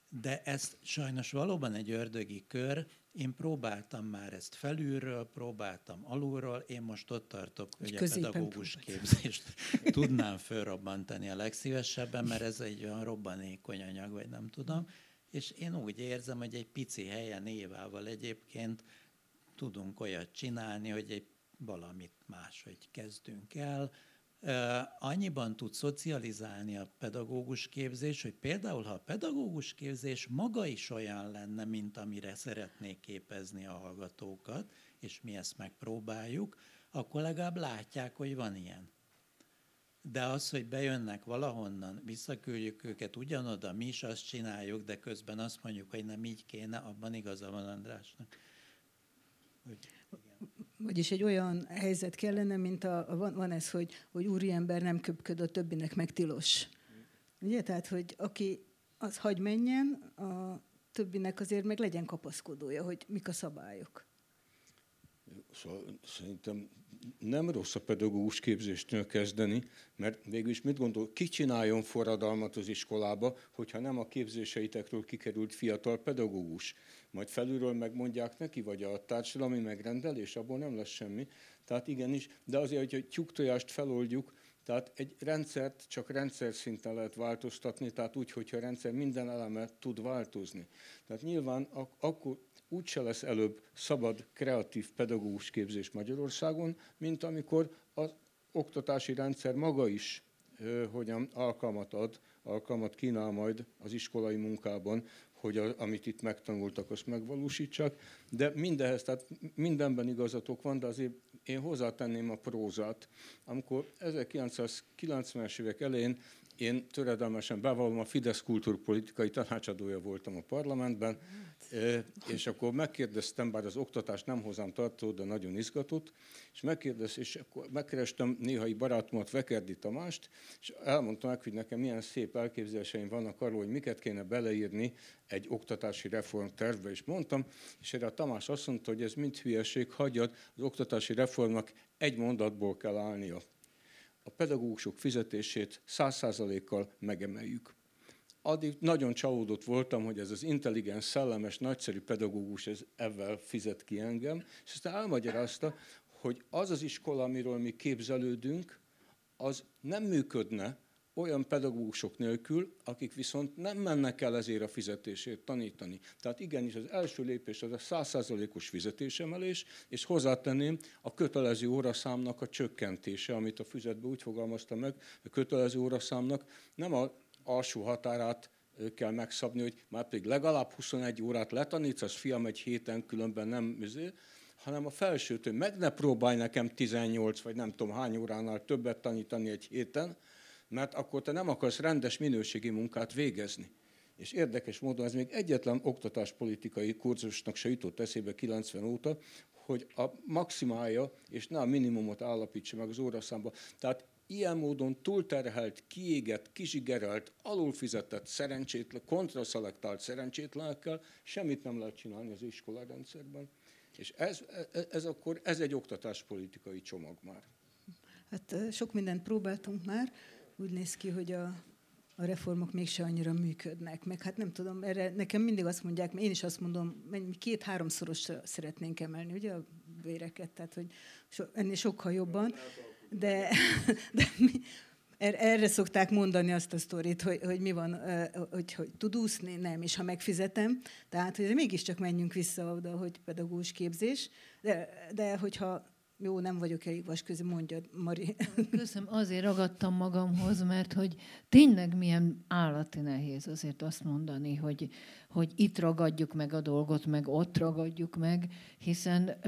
De ez sajnos valóban egy ördögi kör, Én próbáltam már ezt felülről, próbáltam alulról, én most ott tartok, hogy a pedagógus képzést tudnám felrobbantani a legszívesebben, mert ez egy olyan robbanékony anyag, vagy nem tudom. És én úgy érzem, hogy egy pici helyen évával egyébként tudunk olyat csinálni, hogy egy valamit máshogy kezdünk el, annyiban tud szocializálni a pedagógus képzés, hogy például, ha a pedagógus képzés maga is olyan lenne, mint amire szeretnék képezni a hallgatókat, és mi ezt megpróbáljuk, akkor legalább látják, hogy van ilyen. De az, hogy bejönnek valahonnan, visszaküldjük őket ugyanoda, mi is azt csináljuk, de közben azt mondjuk, hogy nem így kéne, abban igaza van Andrásnak. Hogy, vagyis egy olyan helyzet kellene, mint a, van, van ez, hogy, hogy úriember nem köpköd, a többinek meg tilos. Ugye? Tehát, hogy aki az hagy menjen, a többinek azért meg legyen kapaszkodója, hogy mik a szabályok. Szóval szerintem nem rossz a pedagógus képzéstől kezdeni, mert végül is mit gondol, ki csináljon forradalmat az iskolába, hogyha nem a képzéseitekről kikerült fiatal pedagógus. Majd felülről megmondják neki, vagy a társadalmi megrendelés, abból nem lesz semmi. Tehát igenis, de azért, hogy a tyúktojást feloldjuk, tehát egy rendszert csak rendszer szinten lehet változtatni, tehát úgy, hogyha a rendszer minden eleme tud változni. Tehát nyilván ak- akkor úgyse lesz előbb szabad, kreatív pedagógus képzés Magyarországon, mint amikor az oktatási rendszer maga is hogyan alkalmat ad, alkalmat kínál majd az iskolai munkában, hogy a, amit itt megtanultak, azt megvalósítsák. De mindehez, tehát mindenben igazatok van, de azért én hozzátenném a prózát. Amikor 1990-es évek elején én töredelmesen bevallom, a Fidesz kultúrpolitikai tanácsadója voltam a parlamentben, és akkor megkérdeztem, bár az oktatást nem hozzám tartó, de nagyon izgatott, és megkérdeztem, és akkor megkerestem néhai barátomat, Vekerdi Tamást, és elmondtam meg, hogy nekem milyen szép elképzeléseim vannak arról, hogy miket kéne beleírni egy oktatási reformtervbe, és mondtam, és erre a Tamás azt mondta, hogy ez mind hülyeség, hagyjad, az oktatási reformnak egy mondatból kell állnia a pedagógusok fizetését 100%-kal megemeljük. Addig nagyon csalódott voltam, hogy ez az intelligens, szellemes, nagyszerű pedagógus ez ebben fizet ki engem, és aztán elmagyarázta, hogy az az iskola, amiről mi képzelődünk, az nem működne, olyan pedagógusok nélkül, akik viszont nem mennek el ezért a fizetésért tanítani. Tehát igenis az első lépés az a százszázalékos fizetésemelés, és hozzátenném a kötelező óraszámnak a csökkentése, amit a füzetbe úgy fogalmazta meg, a kötelező óraszámnak nem a alsó határát kell megszabni, hogy már pedig legalább 21 órát letanítsz, az fiam egy héten különben nem műző, hanem a felsőtől meg ne próbálj nekem 18 vagy nem tudom hány óránál többet tanítani egy héten, mert akkor te nem akarsz rendes minőségi munkát végezni. És érdekes módon ez még egyetlen oktatáspolitikai kurzusnak se jutott eszébe 90 óta, hogy a maximálja és ne a minimumot állapítsa meg az óraszámba. Tehát ilyen módon túlterhelt, kiégett, kizsigerelt, alulfizetett, szerencsétlen, kontraszelektált szerencsétlenekkel semmit nem lehet csinálni az iskolarendszerben. És ez, ez, ez akkor ez egy oktatáspolitikai csomag már. Hát sok mindent próbáltunk már, úgy néz ki, hogy a, a reformok mégse annyira működnek. Meg hát nem tudom, erre nekem mindig azt mondják, én is azt mondom, két-háromszorosra szeretnénk emelni, ugye a véreket, tehát hogy so, ennél sokkal jobban. De, de mi, er, erre szokták mondani azt a sztorit, hogy, hogy mi van, hogy, hogy tud úszni, nem, és ha megfizetem, tehát hogy mégiscsak menjünk vissza oda, hogy pedagógus képzés, de, de hogyha jó, nem vagyok elég vasközi, mondja Mari. Köszönöm, azért ragadtam magamhoz, mert hogy tényleg milyen állati nehéz azért azt mondani, hogy, hogy itt ragadjuk meg a dolgot, meg ott ragadjuk meg, hiszen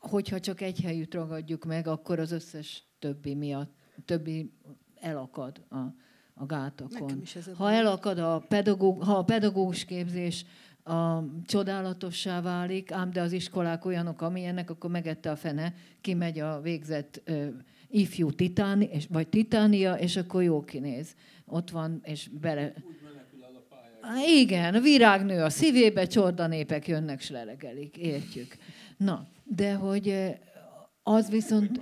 hogyha csak egy helyütt ragadjuk meg, akkor az összes többi miatt, többi elakad a, a gátokon. Ha elakad a pedagóg, ha a pedagógus képzés a csodálatossá válik, ám de az iskolák olyanok, amilyenek, akkor megette a fene, kimegy a végzett ö, ifjú titáni, és, vagy titánia, és akkor jó kinéz. Ott van, és bele... Igen, a virágnő a szívébe, csordanépek jönnek, s lelegelik, értjük. Na, de hogy az viszont...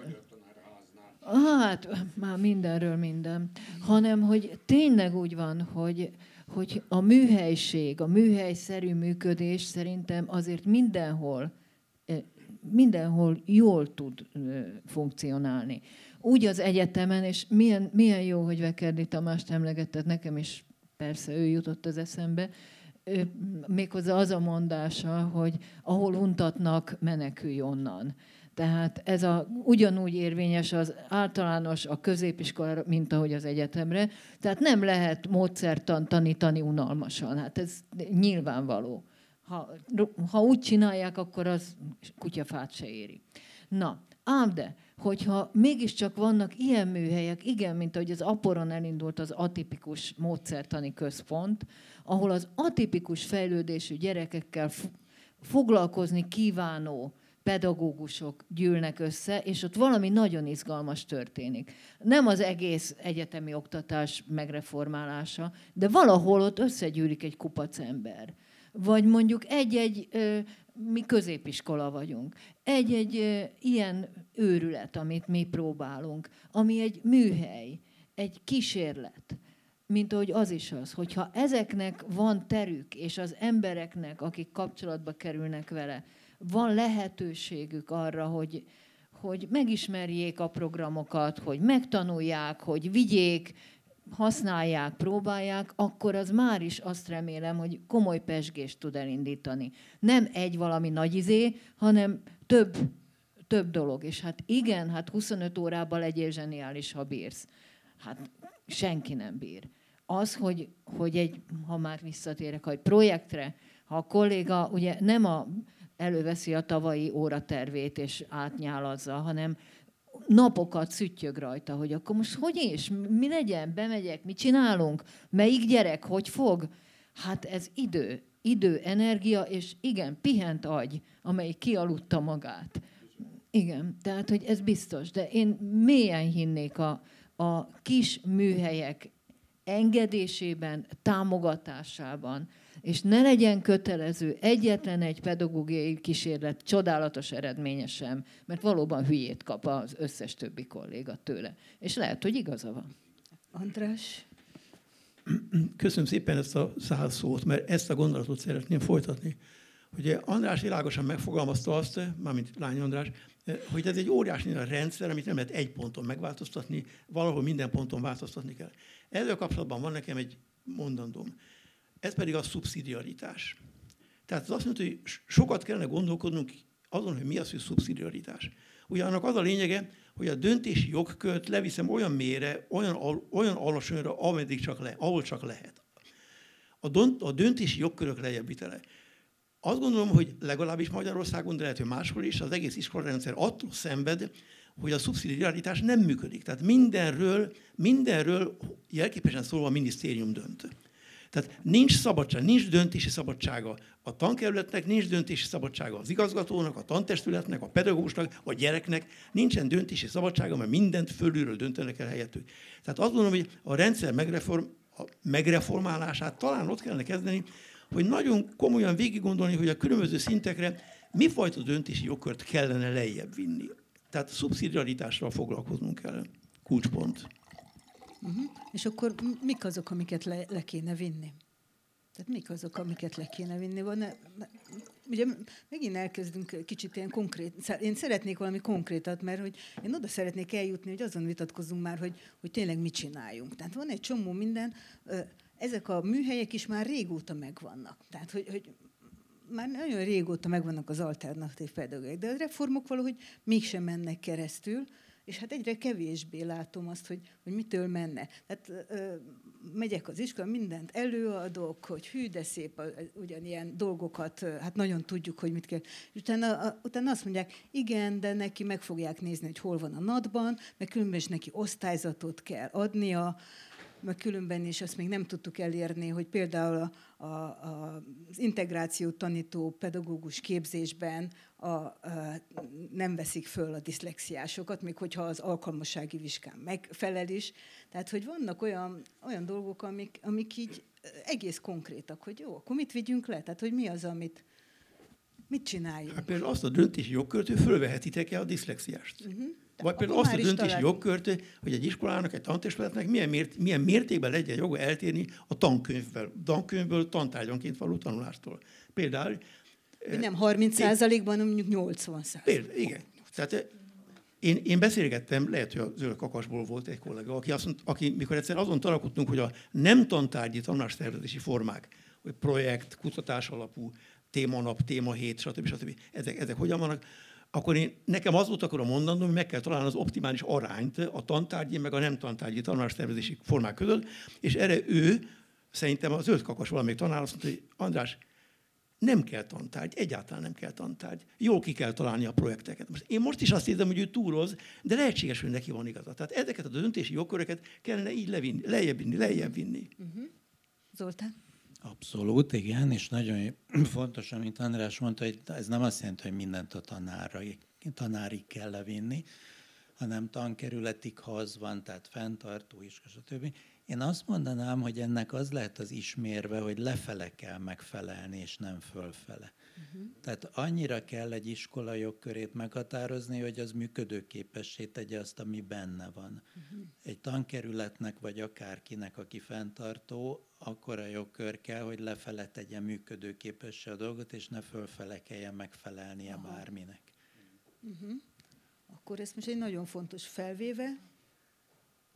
Hát, már mindenről minden. Hanem, hogy tényleg úgy van, hogy, hogy a műhelység, a műhelyszerű működés szerintem azért mindenhol mindenhol jól tud funkcionálni. Úgy az egyetemen, és milyen, milyen jó, hogy Vekerdi Tamást emlegetted, nekem is persze ő jutott az eszembe, méghozzá az a mondása, hogy ahol untatnak, menekülj onnan. Tehát ez a, ugyanúgy érvényes az általános, a középiskolára, mint ahogy az egyetemre. Tehát nem lehet módszertan tanítani unalmasan. Hát ez nyilvánvaló. Ha, ha úgy csinálják, akkor az kutyafát se éri. Na, ám de, hogyha mégiscsak vannak ilyen műhelyek, igen, mint ahogy az Aporon elindult az atipikus módszertani központ, ahol az atipikus fejlődésű gyerekekkel foglalkozni kívánó pedagógusok gyűlnek össze, és ott valami nagyon izgalmas történik. Nem az egész egyetemi oktatás megreformálása, de valahol ott összegyűlik egy kupac ember. Vagy mondjuk egy-egy, mi középiskola vagyunk, egy-egy ilyen őrület, amit mi próbálunk, ami egy műhely, egy kísérlet, mint ahogy az is az, hogyha ezeknek van terük, és az embereknek, akik kapcsolatba kerülnek vele, van lehetőségük arra, hogy, hogy megismerjék a programokat, hogy megtanulják, hogy vigyék, használják, próbálják, akkor az már is azt remélem, hogy komoly pesgést tud elindítani. Nem egy valami nagy izé, hanem több, több dolog. És hát igen, hát 25 órában legyél zseniális, ha bírsz. Hát senki nem bír. Az, hogy, hogy egy, ha már visszatérek, hogy projektre, ha a kolléga ugye nem a, előveszi a tavalyi óratervét és átnyálazza, hanem napokat szüttyög rajta, hogy akkor most hogy is, mi legyen, bemegyek, mit csinálunk, melyik gyerek, hogy fog. Hát ez idő, idő, energia, és igen, pihent agy, amely kialudta magát. Igen, tehát, hogy ez biztos, de én mélyen hinnék a, a kis műhelyek engedésében, támogatásában, és ne legyen kötelező egyetlen egy pedagógiai kísérlet csodálatos eredménye sem, mert valóban hülyét kap az összes többi kolléga tőle. És lehet, hogy igaza van. András? Köszönöm szépen ezt a száz szót, mert ezt a gondolatot szeretném folytatni. Ugye András világosan megfogalmazta azt, mármint Lány András, hogy ez egy óriási rendszer, amit nem lehet egy ponton megváltoztatni, valahol minden ponton változtatni kell. Ezzel kapcsolatban van nekem egy mondandóm. Ez pedig a szubszidiaritás. Tehát az azt mondja, hogy sokat kellene gondolkodnunk azon, hogy mi az, hogy szubszidiaritás. Ugye annak az a lényege, hogy a döntési jogkört leviszem olyan mélyre, olyan, olyan alacsonyra, ameddig csak le, ahol csak lehet. A, dont, a döntési jogkörök lejebbitele. Azt gondolom, hogy legalábbis Magyarországon, de lehet, hogy máshol is, az egész iskolarendszer attól szenved, hogy a szubszidiaritás nem működik. Tehát mindenről, mindenről jelképesen szólva a minisztérium dönt. Tehát nincs szabadság, nincs döntési szabadsága a tankerületnek, nincs döntési szabadsága az igazgatónak, a tantestületnek, a pedagógusnak, a gyereknek, nincsen döntési szabadsága, mert mindent fölülről döntenek el helyettük. Tehát azt gondolom, hogy a rendszer megreform, a megreformálását talán ott kellene kezdeni, hogy nagyon komolyan végig gondolni, hogy a különböző szintekre mi fajta döntési jogkört kellene lejjebb vinni. Tehát szubszidiaritással foglalkoznunk kell. Kulcspont. Uh-huh. És akkor mik azok, amiket le, le kéne vinni? Tehát mik azok, amiket le kéne vinni? Van, ugye megint elkezdünk kicsit ilyen konkrét, én szeretnék valami konkrétat, mert hogy én oda szeretnék eljutni, hogy azon vitatkozunk már, hogy, hogy tényleg mit csináljunk. Tehát van egy csomó minden, ezek a műhelyek is már régóta megvannak. Tehát, hogy, hogy már nagyon régóta megvannak az alternatív pedagógiák, de a reformok valahogy mégsem mennek keresztül, és hát egyre kevésbé látom azt, hogy, hogy mitől menne. Tehát ö, megyek az iskola, mindent előadok, hogy hű, de szép, ugyanilyen dolgokat, hát nagyon tudjuk, hogy mit kell. És utána, a, utána azt mondják, igen, de neki meg fogják nézni, hogy hol van a nadban, meg különben is neki osztályzatot kell adnia, mert különben is azt még nem tudtuk elérni, hogy például a, a, a, az integrációt tanító pedagógus képzésben a, a, nem veszik föl a diszlexiásokat, még hogyha az alkalmassági vizsgán megfelel is. Tehát, hogy vannak olyan, olyan dolgok, amik, amik így egész konkrétak, hogy jó, akkor mit vigyünk le? Tehát, hogy mi az, amit, mit csináljunk? Hát például azt a döntési jogkört, hogy fölvehetitek-e a diszlexiást. Uh-huh Vagy például azt a döntési jogkört, hogy egy iskolának, egy tantestületnek milyen, mért, milyen mértékben legyen joga eltérni a tankönyvből, tankönyvből tantárgyanként való tanulástól. Például... Nem 30 százalékban, mondjuk 80 százalékban. Igen. Tehát én, én beszélgettem, lehet, hogy a zöld kakasból volt egy kollega, aki, azt mondta, aki mikor egyszer azon találkoztunk, hogy a nem tantárgyi tanástervezési formák, hogy projekt, kutatás alapú, témanap, témahét, stb. stb. Ezek, ezek hogyan vannak, akkor én, nekem az volt akkor a mondanom, hogy meg kell találni az optimális arányt a tantárgyi meg a nem tantárgyi tanulástervezési formák között, és erre ő, szerintem a zöld kakas valamelyik tanár azt mondta, hogy András, nem kell tantárgy, egyáltalán nem kell tantárgy. Jól ki kell találni a projekteket. Most én most is azt érzem, hogy ő túroz, de lehetséges, hogy neki van igaza. Tehát ezeket a döntési jogköröket kellene így levinni, lejjebb vinni, lejjebb vinni. Uh-huh. Zoltán? Abszolút, igen, és nagyon fontos, amit András mondta, hogy ez nem azt jelenti, hogy mindent a tanárra, tanárig kell levinni, hanem tankerületig, ha az van, tehát fenntartó is, stb. Én azt mondanám, hogy ennek az lehet az ismérve, hogy lefele kell megfelelni, és nem fölfele. Uh-huh. Tehát annyira kell egy iskola jogkörét meghatározni, hogy az működőképessé tegye azt, ami benne van. Uh-huh. Egy tankerületnek, vagy akárkinek, aki fenntartó, akkor a jogkör kell, hogy lefele tegye működőképessé a dolgot, és ne fölfele kelljen megfelelnie Aha. bárminek. Uh-huh. Akkor ez most egy nagyon fontos felvéve,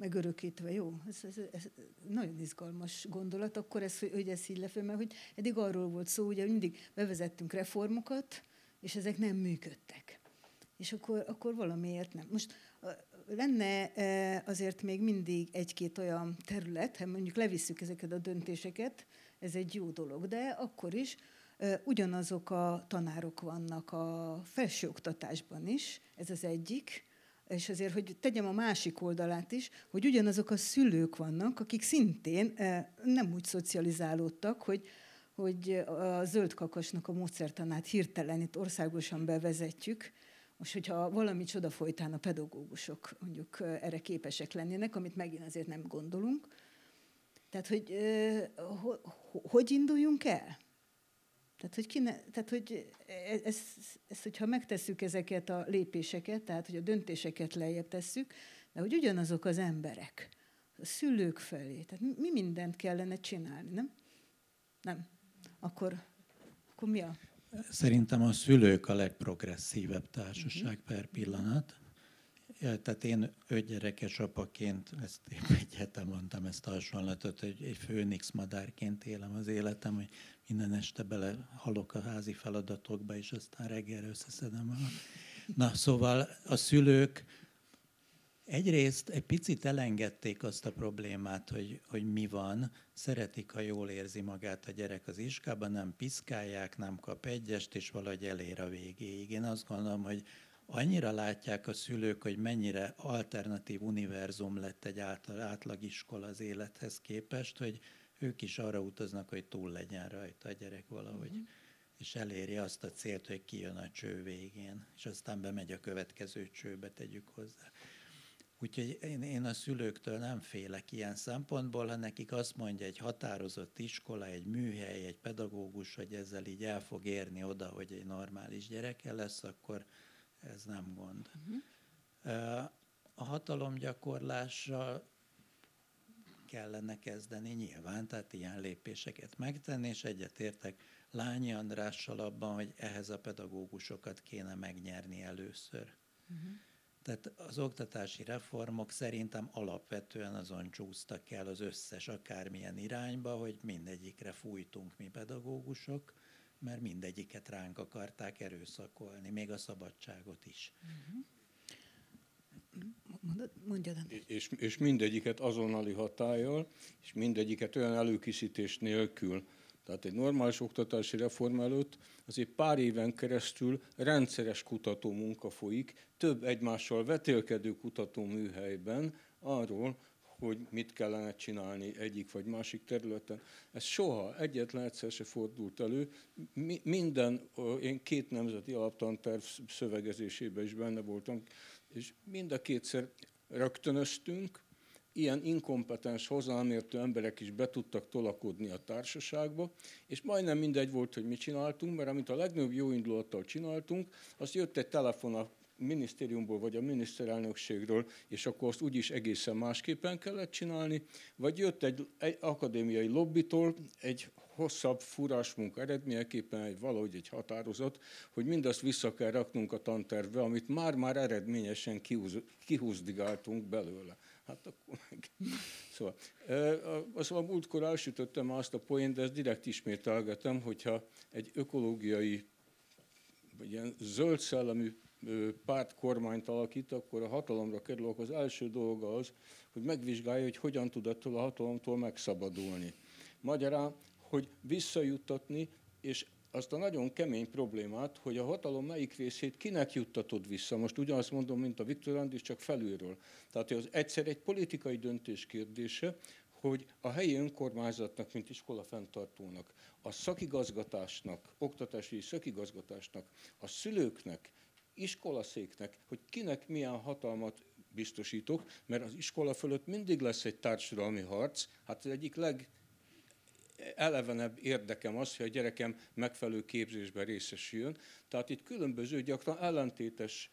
megörökítve, jó? Ez, ez, ez nagyon izgalmas gondolat, akkor ez, hogy ez így lefő, mert hogy eddig arról volt szó, ugye mindig bevezettünk reformokat, és ezek nem működtek. És akkor, akkor valamiért nem. Most lenne azért még mindig egy-két olyan terület, ha mondjuk levisszük ezeket a döntéseket, ez egy jó dolog, de akkor is ugyanazok a tanárok vannak a felsőoktatásban is, ez az egyik, és azért, hogy tegyem a másik oldalát is, hogy ugyanazok a szülők vannak, akik szintén eh, nem úgy szocializálódtak, hogy, hogy a zöld kakasnak a módszertanát hirtelen itt országosan bevezetjük, most, hogyha valami csoda folytán a pedagógusok mondjuk eh, erre képesek lennének, amit megint azért nem gondolunk. Tehát, hogy eh, hogy induljunk el? Tehát, hogy, kine, tehát, hogy ezt, ez, ez, hogyha megtesszük ezeket a lépéseket, tehát, hogy a döntéseket lejjebb tesszük, de hogy ugyanazok az emberek, a szülők felé, tehát mi mindent kellene csinálni, nem? Nem. Akkor, akkor mi a... Szerintem a szülők a legprogresszívebb társaság uh-huh. per pillanat. Tehát én ötgyerekes apaként, ezt egy hete mondtam ezt a hasonlatot, hogy egy főnix madárként élem az életem, hogy minden este bele halok a házi feladatokba, és aztán reggel összeszedem. A... Na, szóval a szülők egyrészt egy picit elengedték azt a problémát, hogy, hogy mi van, szeretik, ha jól érzi magát a gyerek az iskában, nem piszkálják, nem kap egyest, és valahogy elér a végéig. Én azt gondolom, hogy annyira látják a szülők, hogy mennyire alternatív univerzum lett egy átlagiskola az élethez képest, hogy ők is arra utaznak, hogy túl legyen rajta a gyerek valahogy, uh-huh. és eléri azt a célt, hogy kijön a cső végén, és aztán bemegy a következő csőbe, tegyük hozzá. Úgyhogy én, én a szülőktől nem félek ilyen szempontból, ha nekik azt mondja egy határozott iskola, egy műhely, egy pedagógus, hogy ezzel így el fog érni oda, hogy egy normális gyereke lesz, akkor ez nem gond. Uh-huh. A hatalomgyakorlással kellene kezdeni nyilván, tehát ilyen lépéseket megtenni, és egyetértek Lányi Andrással abban, hogy ehhez a pedagógusokat kéne megnyerni először. Uh-huh. Tehát az oktatási reformok szerintem alapvetően azon csúsztak el az összes akármilyen irányba, hogy mindegyikre fújtunk mi pedagógusok, mert mindegyiket ránk akarták erőszakolni, még a szabadságot is. Uh-huh. Mondjad, és, és mindegyiket azonnali hatállyal, és mindegyiket olyan előkészítés nélkül. Tehát egy normális oktatási reform előtt azért pár éven keresztül rendszeres kutató munka folyik, több egymással vetélkedő kutató műhelyben arról, hogy mit kellene csinálni egyik vagy másik területen. Ez soha egyetlen egyszer se fordult elő. Mi, minden, én két nemzeti alaptanterv szövegezésében is benne voltam, és mind a kétszer rögtönöztünk, ilyen inkompetens, hozzámértő emberek is be tudtak tolakodni a társaságba, és majdnem mindegy volt, hogy mit csináltunk, mert amit a legnagyobb jó indulattal csináltunk, azt jött egy telefon a minisztériumból vagy a miniszterelnökségről, és akkor azt úgyis egészen másképpen kellett csinálni, vagy jött egy, egy akadémiai lobbitól egy hosszabb furás munka eredményeképpen egy, valahogy egy határozat, hogy mindazt vissza kell raknunk a tantervbe, amit már-már eredményesen kihúz, kihúzdigáltunk belőle. Hát akkor meg. Szóval, azt a múltkor elsütöttem azt a poént, de ezt direkt ismételgetem, hogyha egy ökológiai, vagy ilyen zöld szellemű párt kormányt alakít, akkor a hatalomra kerül, akkor az első dolga az, hogy megvizsgálja, hogy hogyan tud ettől a hatalomtól megszabadulni. Magyarán, hogy visszajuttatni, és azt a nagyon kemény problémát, hogy a hatalom melyik részét kinek juttatod vissza. Most ugyanazt mondom, mint a Viktor Andis, csak felülről. Tehát az egyszer egy politikai döntés kérdése, hogy a helyi önkormányzatnak, mint iskola fenntartónak, a szakigazgatásnak, oktatási szakigazgatásnak, a szülőknek, iskolaszéknek, hogy kinek milyen hatalmat biztosítok, mert az iskola fölött mindig lesz egy társadalmi harc. Hát az egyik leg elevenebb érdekem az, hogy a gyerekem megfelelő képzésben részesüljön. Tehát itt különböző, gyakran ellentétes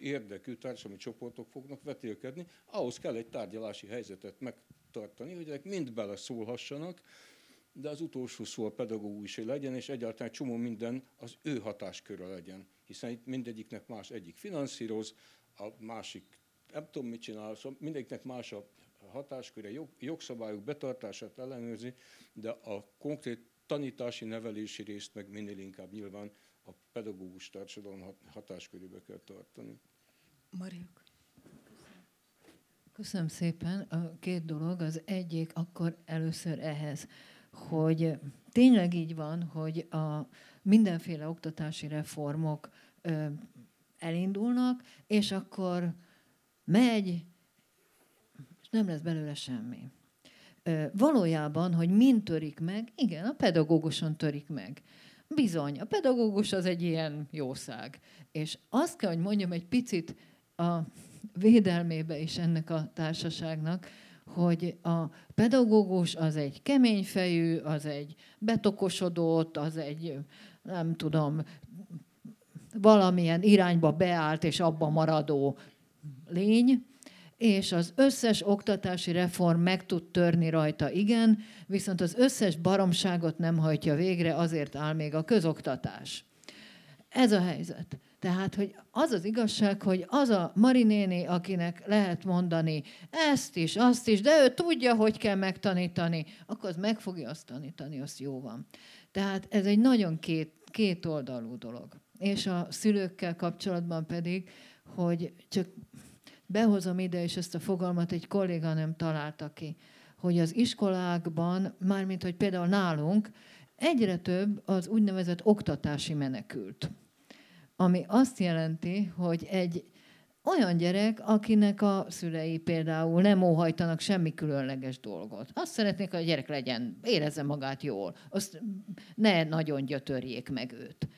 érdekű társadalmi csoportok fognak vetélkedni, ahhoz kell egy tárgyalási helyzetet megtartani, hogy ezek mind beleszólhassanak, de az utolsó szó a pedagógus legyen, és egyáltalán csomó minden az ő hatásköre legyen. Hiszen itt mindegyiknek más egyik finanszíroz, a másik nem tudom mit csinál, szóval mindegyiknek más a hatásköre, jog, jogszabályok betartását ellenőrzi, de a konkrét tanítási, nevelési részt meg minél inkább nyilván a pedagógus társadalom hatáskörébe kell tartani. Mariuk. Köszönöm szépen. A két dolog, az egyik akkor először ehhez, hogy tényleg így van, hogy a mindenféle oktatási reformok elindulnak, és akkor megy, és nem lesz belőle semmi. Valójában, hogy mind törik meg, igen, a pedagóguson törik meg. Bizony, a pedagógus az egy ilyen jószág. És azt kell, hogy mondjam egy picit a védelmébe is ennek a társaságnak, hogy a pedagógus az egy keményfejű, az egy betokosodott, az egy, nem tudom, valamilyen irányba beállt és abba maradó lény, és az összes oktatási reform meg tud törni rajta, igen, viszont az összes baromságot nem hajtja végre, azért áll még a közoktatás. Ez a helyzet. Tehát, hogy az az igazság, hogy az a Marinéni, akinek lehet mondani ezt is, azt is, de ő tudja, hogy kell megtanítani, akkor az meg fogja azt tanítani, azt jó van. Tehát ez egy nagyon két, két oldalú dolog. És a szülőkkel kapcsolatban pedig, hogy csak behozom ide, és ezt a fogalmat egy kolléga nem találta ki, hogy az iskolákban, mármint hogy például nálunk, egyre több az úgynevezett oktatási menekült. Ami azt jelenti, hogy egy olyan gyerek, akinek a szülei például nem óhajtanak semmi különleges dolgot. Azt szeretnék, hogy a gyerek legyen, érezze magát jól, azt ne nagyon gyötörjék meg őt.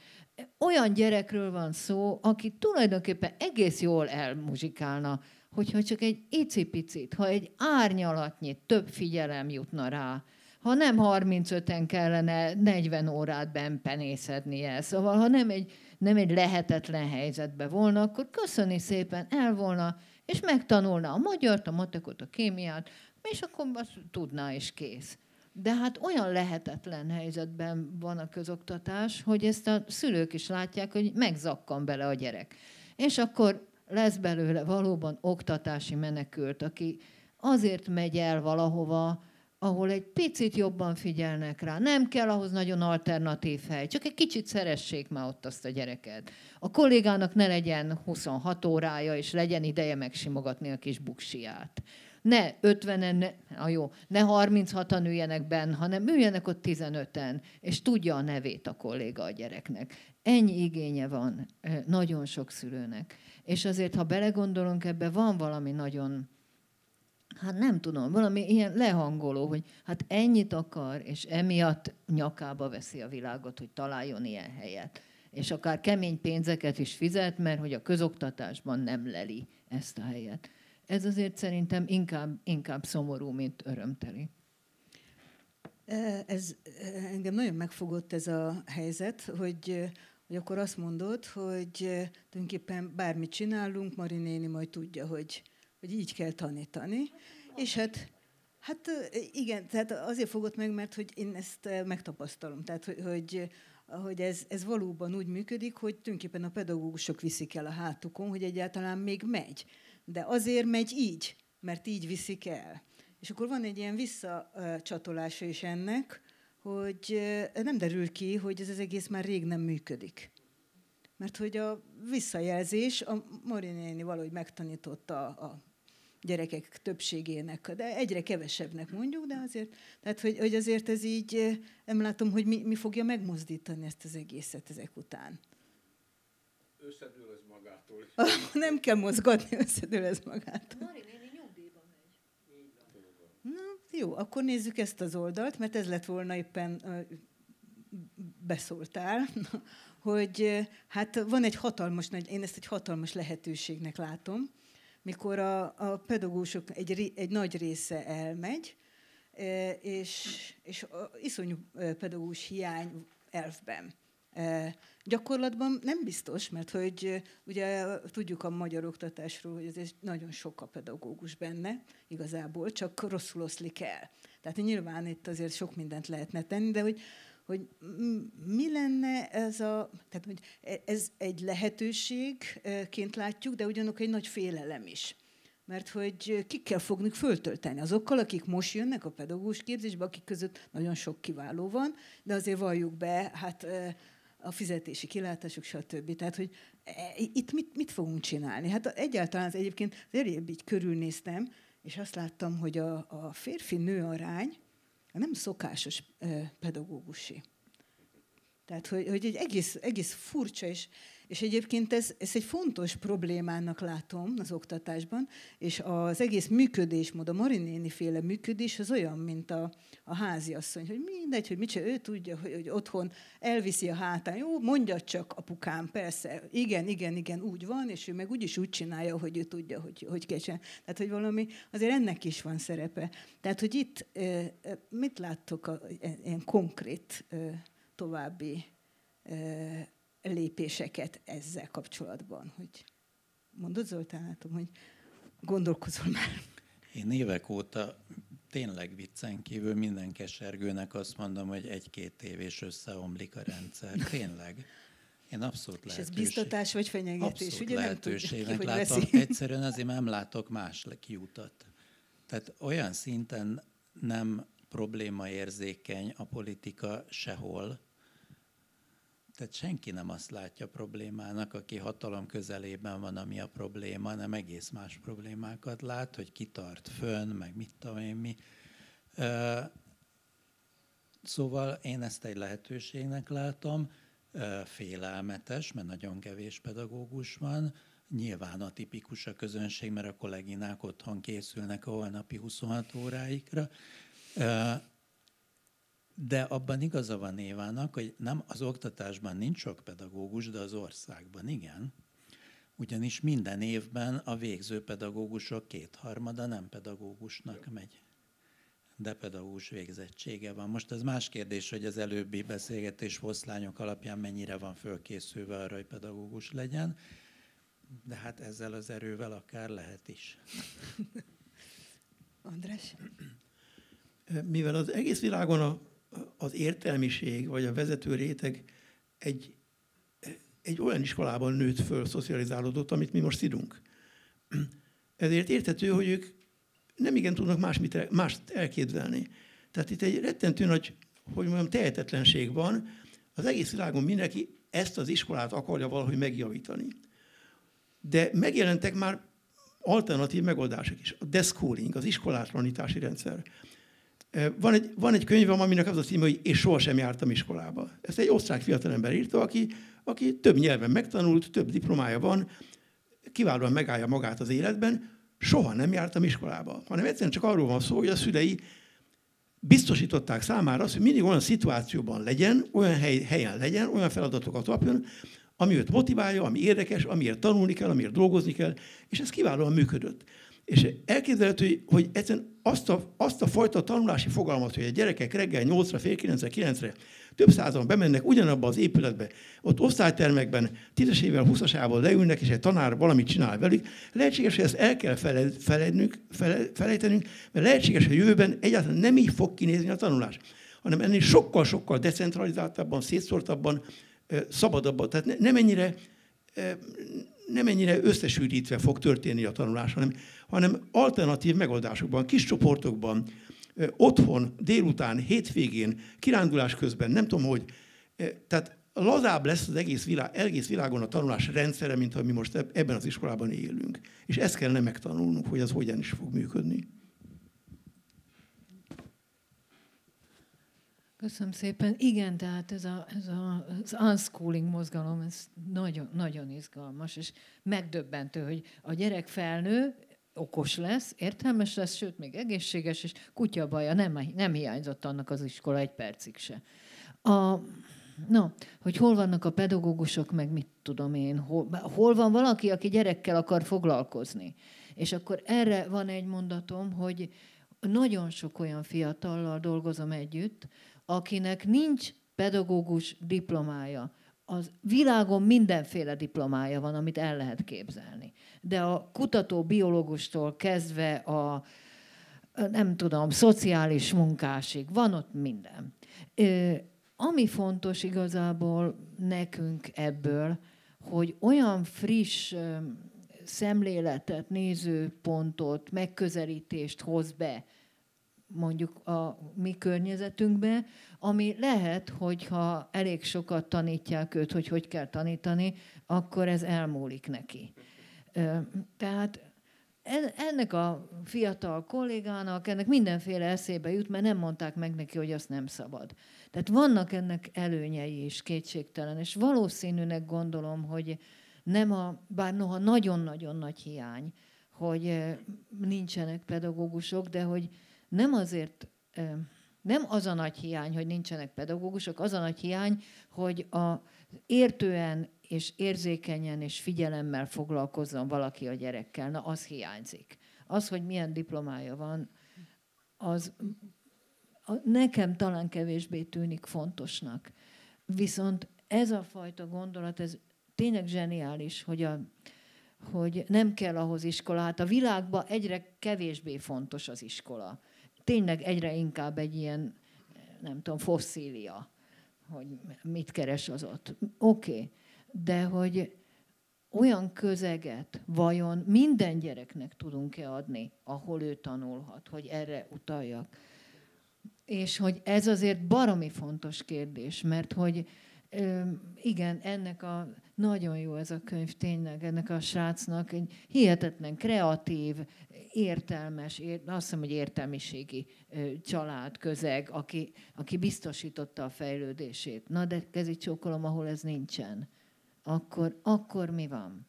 Olyan gyerekről van szó, aki tulajdonképpen egész jól elmuzsikálna, hogyha csak egy icipicit, ha egy árnyalatnyi több figyelem jutna rá, ha nem 35-en kellene 40 órát benpenészednie, szóval ha nem egy, nem egy lehetetlen helyzetbe volna, akkor köszöni szépen, el volna, és megtanulna a magyart, a matekot, a kémiát, és akkor azt tudná, és kész. De hát olyan lehetetlen helyzetben van a közoktatás, hogy ezt a szülők is látják, hogy megzakkan bele a gyerek. És akkor lesz belőle valóban oktatási menekült, aki azért megy el valahova, ahol egy picit jobban figyelnek rá. Nem kell ahhoz nagyon alternatív hely, csak egy kicsit szeressék már ott azt a gyereket. A kollégának ne legyen 26 órája, és legyen ideje megsimogatni a kis buksiát ne 50-en, ne, a jó, ne 36-an üljenek benn, hanem üljenek ott 15-en, és tudja a nevét a kolléga a gyereknek. Ennyi igénye van nagyon sok szülőnek. És azért, ha belegondolunk ebbe, van valami nagyon, hát nem tudom, valami ilyen lehangoló, hogy hát ennyit akar, és emiatt nyakába veszi a világot, hogy találjon ilyen helyet. És akár kemény pénzeket is fizet, mert hogy a közoktatásban nem leli ezt a helyet. Ez azért szerintem inkább, inkább szomorú, mint örömteli. Ez engem nagyon megfogott ez a helyzet, hogy hogy akkor azt mondod, hogy tulajdonképpen bármit csinálunk, Mari néni majd tudja, hogy, hogy így kell tanítani. És hát Hát igen, tehát azért fogott meg, mert hogy én ezt megtapasztalom. Tehát, hogy, hogy, ez, ez valóban úgy működik, hogy tulajdonképpen a pedagógusok viszik el a hátukon, hogy egyáltalán még megy. De azért megy így, mert így viszik el. És akkor van egy ilyen visszacsatolása is ennek, hogy nem derül ki, hogy ez az egész már rég nem működik. Mert hogy a visszajelzés, a Marinéni valahogy megtanította a gyerekek többségének, de egyre kevesebbnek mondjuk, de azért, tehát hogy, hogy azért ez így, nem látom, hogy mi, mi fogja megmozdítani ezt az egészet ezek után. Összedől ez magától. nem kell mozgatni, összedől ez magától. Mari néni nyugdíjba megy. Na, jó, akkor nézzük ezt az oldalt, mert ez lett volna éppen beszóltál, hogy hát van egy hatalmas, én ezt egy hatalmas lehetőségnek látom, mikor a, a pedagógusok egy, egy nagy része elmegy, e, és, és iszonyú e, pedagógus hiány elfben. E, gyakorlatban nem biztos, mert hogy ugye tudjuk a magyar oktatásról, hogy ez nagyon sok a pedagógus benne, igazából, csak rosszul oszlik el. Tehát nyilván itt azért sok mindent lehetne tenni, de hogy hogy mi lenne ez a, tehát hogy e, ez egy lehetőségként látjuk, de ugyanakkor egy nagy félelem is. Mert hogy ki kell fogni föltölteni azokkal, akik most jönnek a pedagógus képzésbe, akik között nagyon sok kiváló van, de azért valljuk be, hát e, a fizetési kilátások, stb. Tehát, hogy e, itt mit, mit fogunk csinálni? Hát egyáltalán az egyébként azért így körülnéztem, és azt láttam, hogy a, a férfi-nő arány nem szokásos pedagógusi. Tehát, hogy, hogy egy egész, egész furcsa, és, és egyébként ez, ez egy fontos problémának látom az oktatásban, és az egész működésmód, a Marinéni féle működés az olyan, mint a, a háziasszony, hogy mindegy, hogy mit csinál, ő tudja, hogy, hogy otthon elviszi a hátán, jó, mondja csak apukám, persze, igen, igen, igen, úgy van, és ő meg úgyis úgy csinálja, hogy ő tudja, hogy, hogy kell csinálni. Tehát, hogy valami, azért ennek is van szerepe. Tehát, hogy itt mit láttok a, ilyen konkrét további lépéseket ezzel kapcsolatban. Hogy mondod Zoltán, látom, hogy gondolkozol már. Én évek óta tényleg viccen kívül minden kesergőnek azt mondom, hogy egy-két évés összeomlik a rendszer. Tényleg. Én abszolút És ez biztatás vagy fenyegetés? Abszolút Ugye lehetőségnek nem látom. Veszi. Egyszerűen azért nem látok más kiutat. Tehát olyan szinten nem problémaérzékeny a politika sehol, tehát senki nem azt látja problémának, aki hatalom közelében van, ami a probléma, nem egész más problémákat lát, hogy kitart fönn, meg mit tudom én mi. Szóval én ezt egy lehetőségnek látom, félelmetes, mert nagyon kevés pedagógus van, nyilván a tipikus a közönség, mert a kolléginák otthon készülnek a holnapi 26 óráikra, de abban igaza van Évának, hogy nem az oktatásban nincs sok pedagógus, de az országban igen. Ugyanis minden évben a végző pedagógusok kétharmada nem pedagógusnak megy de pedagógus végzettsége van. Most ez más kérdés, hogy az előbbi beszélgetés foszlányok alapján mennyire van fölkészülve arra, hogy pedagógus legyen, de hát ezzel az erővel akár lehet is. András? Mivel az egész világon a az értelmiség vagy a vezető réteg egy, egy olyan iskolában nőtt föl, szocializálódott, amit mi most szidunk. Ezért értető, hogy ők nem igen tudnak más, mit, mást elképzelni. Tehát itt egy rettentő nagy, hogy mondjam, tehetetlenség van. Az egész világon mindenki ezt az iskolát akarja valahogy megjavítani. De megjelentek már alternatív megoldások is. A deschooling, az iskolátlanítási rendszer. Van egy, van egy könyvem, aminek az a címe, hogy És sohasem jártam iskolába. Ezt egy osztrák fiatalember írta, aki, aki több nyelven megtanult, több diplomája van, kiválóan megállja magát az életben, soha nem jártam iskolába, hanem egyszerűen csak arról van szó, hogy a szülei biztosították számára azt, hogy mindig olyan szituációban legyen, olyan hely, helyen legyen, olyan feladatokat kapjon, ami őt motiválja, ami érdekes, amiért tanulni kell, amiért dolgozni kell, és ez kiválóan működött. És elképzelhető, hogy egyszerűen azt a, azt a fajta tanulási fogalmat, hogy a gyerekek reggel 8-ra, fél 9-re, 9-re több százan bemennek ugyanabba az épületbe, ott osztálytermekben tízesével, húszasával leülnek, és egy tanár valamit csinál velük, lehetséges, hogy ezt el kell felednünk, felejtenünk, mert lehetséges, hogy jövőben egyáltalán nem így fog kinézni a tanulás, hanem ennél sokkal-sokkal decentralizáltabban, szétszórtabban, szabadabban. Tehát nem ennyire nem ennyire összesűrítve fog történni a tanulás, hanem, hanem alternatív megoldásokban, kis csoportokban, otthon, délután, hétvégén, kirándulás közben, nem tudom, hogy. Tehát lazább lesz az egész, világ, egész világon a tanulás rendszere, mint ha mi most ebben az iskolában élünk. És ezt kellene megtanulnunk, hogy ez hogyan is fog működni. Köszönöm szépen. Igen, tehát ez, a, ez a, az unschooling mozgalom, ez nagyon, nagyon izgalmas, és megdöbbentő, hogy a gyerek felnő, okos lesz, értelmes lesz, sőt, még egészséges, és kutya baja nem, nem hiányzott annak az iskola egy percig se. A, no, hogy hol vannak a pedagógusok, meg mit tudom én, hol, hol van valaki, aki gyerekkel akar foglalkozni. És akkor erre van egy mondatom, hogy nagyon sok olyan fiatallal dolgozom együtt, akinek nincs pedagógus diplomája. Az világon mindenféle diplomája van, amit el lehet képzelni. De a kutató biológustól kezdve a nem tudom, szociális munkásig, van ott minden. Ami fontos igazából nekünk ebből, hogy olyan friss szemléletet, nézőpontot, megközelítést hoz be mondjuk a mi környezetünkbe, ami lehet, hogyha elég sokat tanítják őt, hogy hogy kell tanítani, akkor ez elmúlik neki. Tehát ennek a fiatal kollégának, ennek mindenféle eszébe jut, mert nem mondták meg neki, hogy azt nem szabad. Tehát vannak ennek előnyei is, kétségtelen, és valószínűnek gondolom, hogy nem a, bár noha nagyon-nagyon nagy hiány, hogy nincsenek pedagógusok, de hogy nem azért, nem az a nagy hiány, hogy nincsenek pedagógusok, az a nagy hiány, hogy a értően és érzékenyen és figyelemmel foglalkozzon valaki a gyerekkel. Na, az hiányzik. Az, hogy milyen diplomája van, az nekem talán kevésbé tűnik fontosnak. Viszont ez a fajta gondolat, ez tényleg zseniális, hogy, a, hogy nem kell ahhoz iskola. Hát a világban egyre kevésbé fontos az iskola tényleg egyre inkább egy ilyen, nem tudom, fosszília, hogy mit keres az ott. Oké, okay. de hogy olyan közeget vajon minden gyereknek tudunk-e adni, ahol ő tanulhat, hogy erre utaljak. És hogy ez azért baromi fontos kérdés, mert hogy igen, ennek a nagyon jó ez a könyv tényleg, ennek a srácnak egy hihetetlen kreatív, értelmes, ér, azt hiszem, hogy értelmiségi család, közeg, aki, aki biztosította a fejlődését. Na, de kezi csókolom, ahol ez nincsen. Akkor, akkor mi van?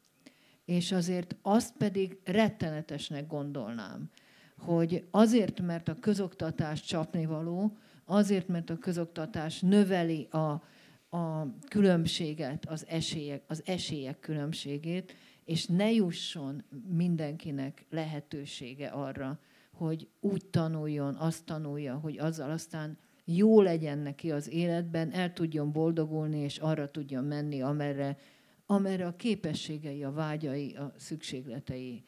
És azért azt pedig rettenetesnek gondolnám, hogy azért, mert a közoktatás csapnivaló, azért, mert a közoktatás növeli a, a különbséget, az esélyek, az esélyek különbségét, és ne jusson mindenkinek lehetősége arra, hogy úgy tanuljon, azt tanulja, hogy azzal aztán jó legyen neki az életben, el tudjon boldogulni, és arra tudjon menni, amerre, amerre a képességei, a vágyai, a szükségletei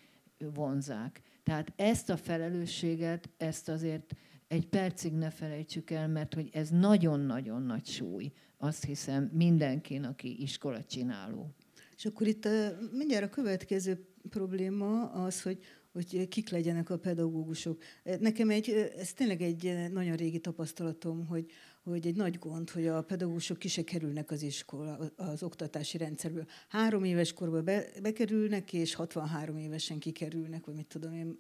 vonzák. Tehát ezt a felelősséget, ezt azért egy percig ne felejtsük el, mert hogy ez nagyon-nagyon nagy súly, azt hiszem mindenkin, aki iskola csináló. És akkor itt mindjárt a következő probléma az, hogy hogy kik legyenek a pedagógusok. Nekem egy, ez tényleg egy nagyon régi tapasztalatom, hogy, hogy egy nagy gond, hogy a pedagógusok ki se kerülnek az iskola, az oktatási rendszerből. Három éves korban be, bekerülnek, és 63 évesen kikerülnek, vagy mit tudom én,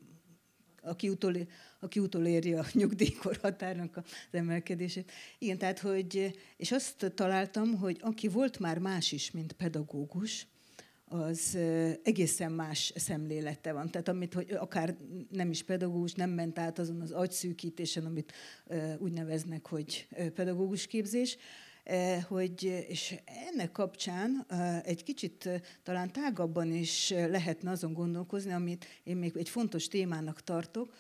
aki, utol, aki utoléri a nyugdíjkorhatárnak az emelkedését. Igen, tehát, hogy, és azt találtam, hogy aki volt már más is, mint pedagógus, az egészen más szemlélete van. Tehát amit, hogy akár nem is pedagógus, nem ment át azon az agyszűkítésen, amit úgy neveznek, hogy pedagógus képzés, hogy, és ennek kapcsán egy kicsit talán tágabban is lehetne azon gondolkozni, amit én még egy fontos témának tartok,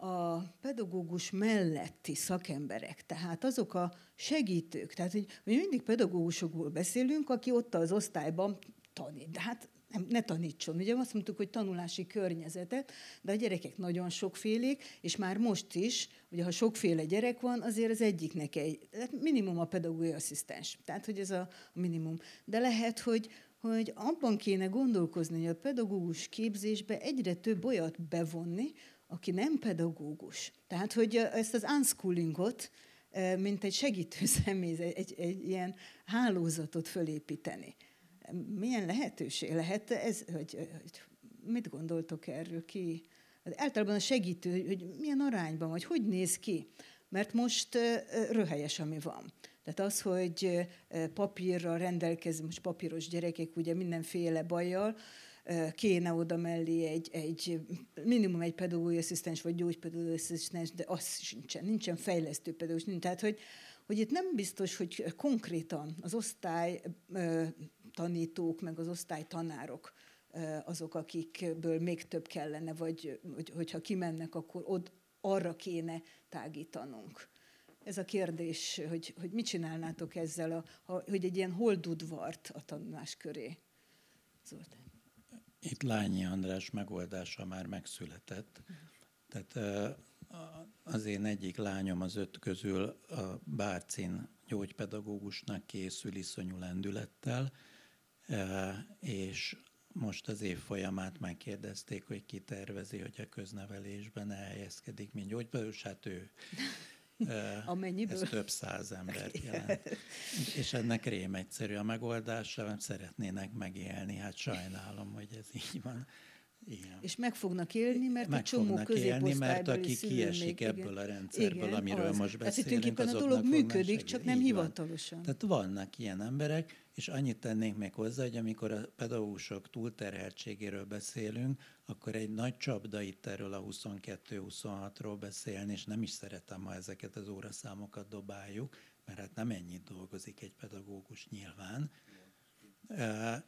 a pedagógus melletti szakemberek, tehát azok a segítők, tehát hogy mi mindig pedagógusokból beszélünk, aki ott az osztályban tanít, de hát nem, ne tanítson. Ugye azt mondtuk, hogy tanulási környezetet, de a gyerekek nagyon sokfélék, és már most is, ugye ha sokféle gyerek van, azért az egyiknek egy, minimum a pedagógiai asszisztens. Tehát, hogy ez a minimum. De lehet, hogy, hogy abban kéne gondolkozni, hogy a pedagógus képzésbe egyre több olyat bevonni, aki nem pedagógus. Tehát, hogy ezt az unschoolingot, mint egy segítő személy, egy, egy ilyen hálózatot fölépíteni. Milyen lehetőség lehet ez, hogy, hogy mit gondoltok erről ki? Hát általában a segítő, hogy milyen arányban, vagy hogy néz ki. Mert most röhelyes, ami van. Tehát az, hogy papírral rendelkezünk, most papíros gyerekek ugye mindenféle bajjal, kéne oda mellé egy, egy minimum egy pedagógiai asszisztens vagy gyógypedagógiai asszisztens, de az sincsen, nincsen fejlesztő pedagógus, tehát hogy, hogy itt nem biztos, hogy konkrétan az osztály tanítók, meg az osztály tanárok azok, akikből még több kellene, vagy hogy, hogyha kimennek, akkor od, arra kéne tágítanunk. Ez a kérdés, hogy, hogy mit csinálnátok ezzel, a, a, hogy egy ilyen holdudvart a tanulás köré. Zoltán. Itt Lányi András megoldása már megszületett. Tehát az én egyik lányom az öt közül a Bárcin gyógypedagógusnak készül iszonyú lendülettel, és most az év folyamát megkérdezték, hogy ki tervezi, hogy a köznevelésben elhelyezkedik, mint gyógypedagógus, hát ő Amennyiből? Ez több száz embert jelent. És ennek rém egyszerű a megoldása, mert szeretnének megélni. Hát sajnálom, hogy ez így van. Igen. És meg fognak élni, mert meg a csomó élni, mert aki kiesik még, ebből igen. a rendszerből, igen, amiről az. most beszélünk, Tehát a dolog működik, csak nem hivatalosan. Tehát vannak ilyen emberek, és annyit tennénk még hozzá, hogy amikor a pedagógusok túlterheltségéről beszélünk, akkor egy nagy csapda itt erről a 22-26-ról beszélni, és nem is szeretem, ha ezeket az óraszámokat dobáljuk, mert hát nem ennyit dolgozik egy pedagógus nyilván,